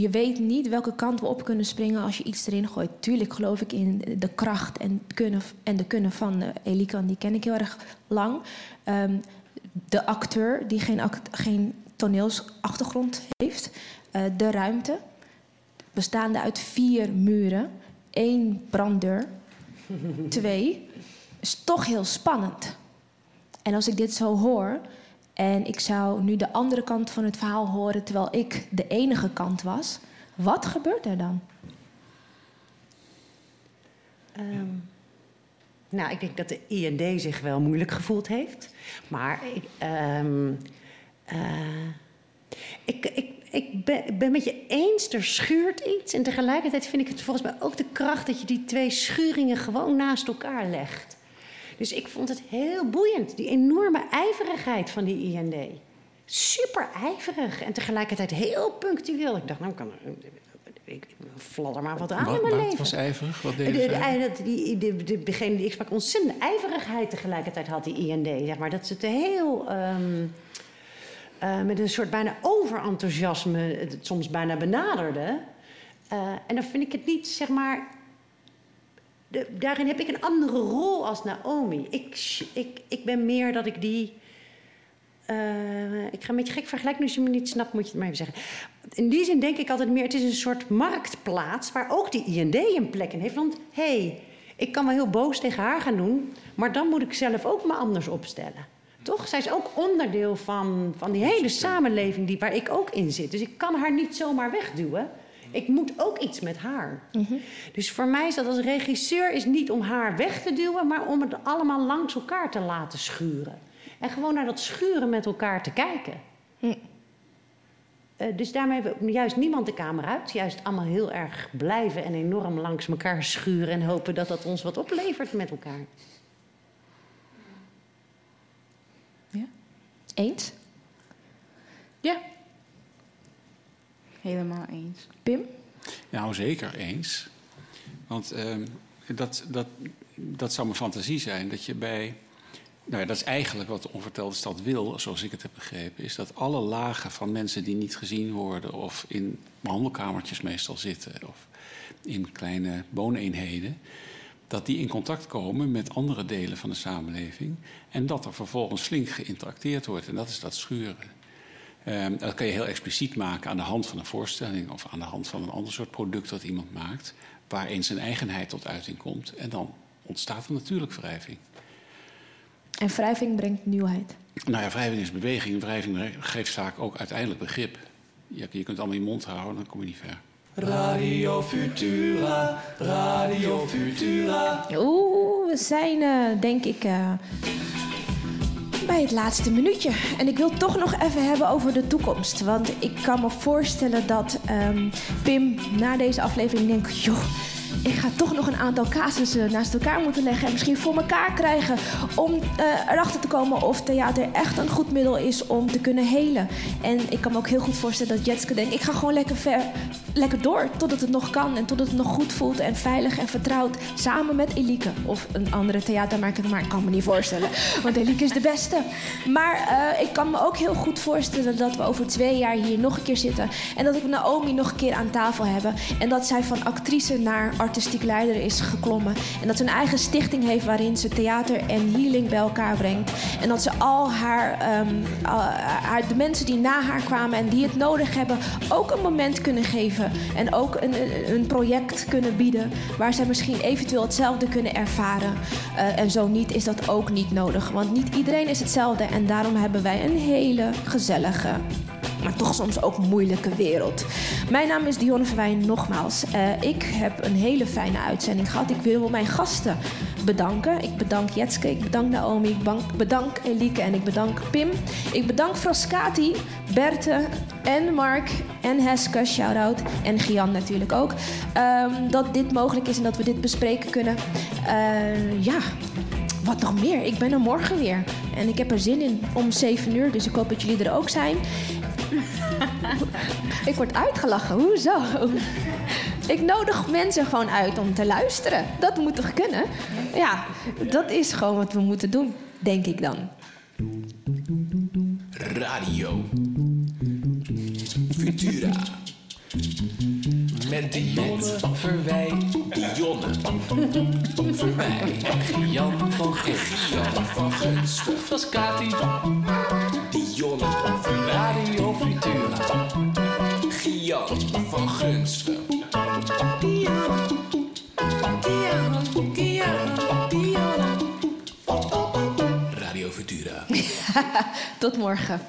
Je weet niet welke kant we op kunnen springen als je iets erin gooit. Tuurlijk geloof ik in de kracht en, kunnen, en de kunnen van uh, Elikan. Die ken ik heel erg lang. Ehm, de acteur die geen, act, geen toneelsachtergrond heeft. Uh, de ruimte. Bestaande uit vier muren. één branddeur. twee. Is toch heel spannend. En als ik dit zo hoor... En ik zou nu de andere kant van het verhaal horen terwijl ik de enige kant was. Wat gebeurt er dan? Um, nou, ik denk dat de IND zich wel moeilijk gevoeld heeft. Maar ik, um, uh, ik, ik, ik ben, ben met je eens, er schuurt iets. En tegelijkertijd vind ik het volgens mij ook de kracht dat je die twee schuringen gewoon naast elkaar legt. Dus ik vond het heel boeiend, die enorme ijverigheid van die IND. Super ijverig en tegelijkertijd heel punctueel. Ik dacht, nou, kan, ik fladder maar wat aan wat, in mijn wat leven. was ijverig? Wat deed de, die, de, de, degene die ik sprak, ontzettend ijverigheid tegelijkertijd had, die IND. Zeg maar. Dat ze het heel... Um, uh, met een soort bijna overenthousiasme het soms bijna benaderde. Uh, en dan vind ik het niet, zeg maar, de, daarin heb ik een andere rol als Naomi. Ik, ik, ik ben meer dat ik die. Uh, ik ga een beetje gek vergelijken, als je me niet snapt, moet je het maar even zeggen. In die zin denk ik altijd meer, het is een soort marktplaats waar ook die IND een plek in heeft. Want hé, hey, ik kan wel heel boos tegen haar gaan doen, maar dan moet ik zelf ook me anders opstellen. Toch? Zij is ook onderdeel van, van die hele samenleving die, waar ik ook in zit. Dus ik kan haar niet zomaar wegduwen. Ik moet ook iets met haar. Mm -hmm. Dus voor mij is dat als regisseur is niet om haar weg te duwen, maar om het allemaal langs elkaar te laten schuren. En gewoon naar dat schuren met elkaar te kijken. Mm. Uh, dus daarmee hebben we juist niemand de kamer uit. Juist allemaal heel erg blijven en enorm langs elkaar schuren en hopen dat dat ons wat oplevert met elkaar. Ja. Eens? Ja. Helemaal eens. Pim? Nou, zeker eens. Want uh, dat, dat, dat zou mijn fantasie zijn. Dat je bij. Nou ja, dat is eigenlijk wat de onvertelde stad wil, zoals ik het heb begrepen. Is dat alle lagen van mensen die niet gezien worden. of in behandelkamertjes meestal zitten. of in kleine wooneenheden. dat die in contact komen met andere delen van de samenleving. en dat er vervolgens flink geïnteracteerd wordt. En dat is dat schuren. Ehm, dat kan je heel expliciet maken aan de hand van een voorstelling of aan de hand van een ander soort product dat iemand maakt, waarin zijn eigenheid tot uiting komt. En dan ontstaat er natuurlijk wrijving. En wrijving brengt nieuwheid. Nou ja, wrijving is beweging. Wrijving geeft vaak ook uiteindelijk begrip. Je, je kunt allemaal je mond houden, dan kom je niet ver. Radio Futura, Radio Futura. Oeh, we zijn eh, denk ik eh, bij het laatste minuutje. En ik wil toch nog even hebben over de toekomst. Want ik kan me voorstellen dat ehm, Pim na deze aflevering denkt... joh, ik ga toch nog een aantal casussen naast elkaar moeten leggen... en misschien voor elkaar krijgen om eh, erachter te komen... of theater echt een goed middel is om te kunnen helen. En ik kan me ook heel goed voorstellen dat Jetske denkt... ik ga gewoon lekker, ver, lekker door totdat het nog kan... en totdat het nog goed voelt en veilig en vertrouwd... samen met Elike of een andere theatermaker... maar ik kan me niet voorstellen, want Elike is de beste. Maar eh, ik kan me ook heel goed voorstellen dat we over twee jaar hier nog een keer zitten... en dat ik Naomi nog een keer aan tafel hebben... en dat zij van actrice naar artistiek leider is geklommen. En dat ze een eigen stichting heeft waarin ze theater en healing bij elkaar brengt. En dat ze al haar, al- haar de mensen die na haar kwamen en die het nodig hebben, ook een moment kunnen geven. En ook een, een- project kunnen bieden waar zij misschien eventueel hetzelfde kunnen ervaren. Eh, en zo niet is dat ook niet nodig. Want niet iedereen is hetzelfde. En daarom hebben wij een hele gezellige maar toch soms ook moeilijke wereld. Mijn naam is Dionne Verwijn, nogmaals. Eh, ik heb een hele fijne uitzending gehad. Ik wil mijn gasten bedanken. Ik bedank Jetske, ik bedank Naomi, ik bedank, Elike en ik bedank Pim. Ik bedank Frascati, Berthe en Mark en Heske, shout-out. En Gian natuurlijk ook. ehm, dat dit mogelijk is en dat we dit bespreken kunnen. Eh, ja, wat nog meer? Ik ben er morgen weer. En ik heb er zin in om 7 uur, dus ik hoop dat jullie er ook zijn. ik word uitgelachen, hoezo? Ik nodig mensen gewoon uit om te luisteren. Dat moet toch kunnen? Ja, dat is gewoon wat we moeten doen, denk ik dan. Radio Futura. Met Dionne Verwij. Dionne Verwij. Jan van Gunst. Jan van Gunst. Frascati. Dionne Verwij. Radio Futura. Gian van Gunst. Dionne. Dionne. Dionne. Dionne. Radio Futura. Tot morgen.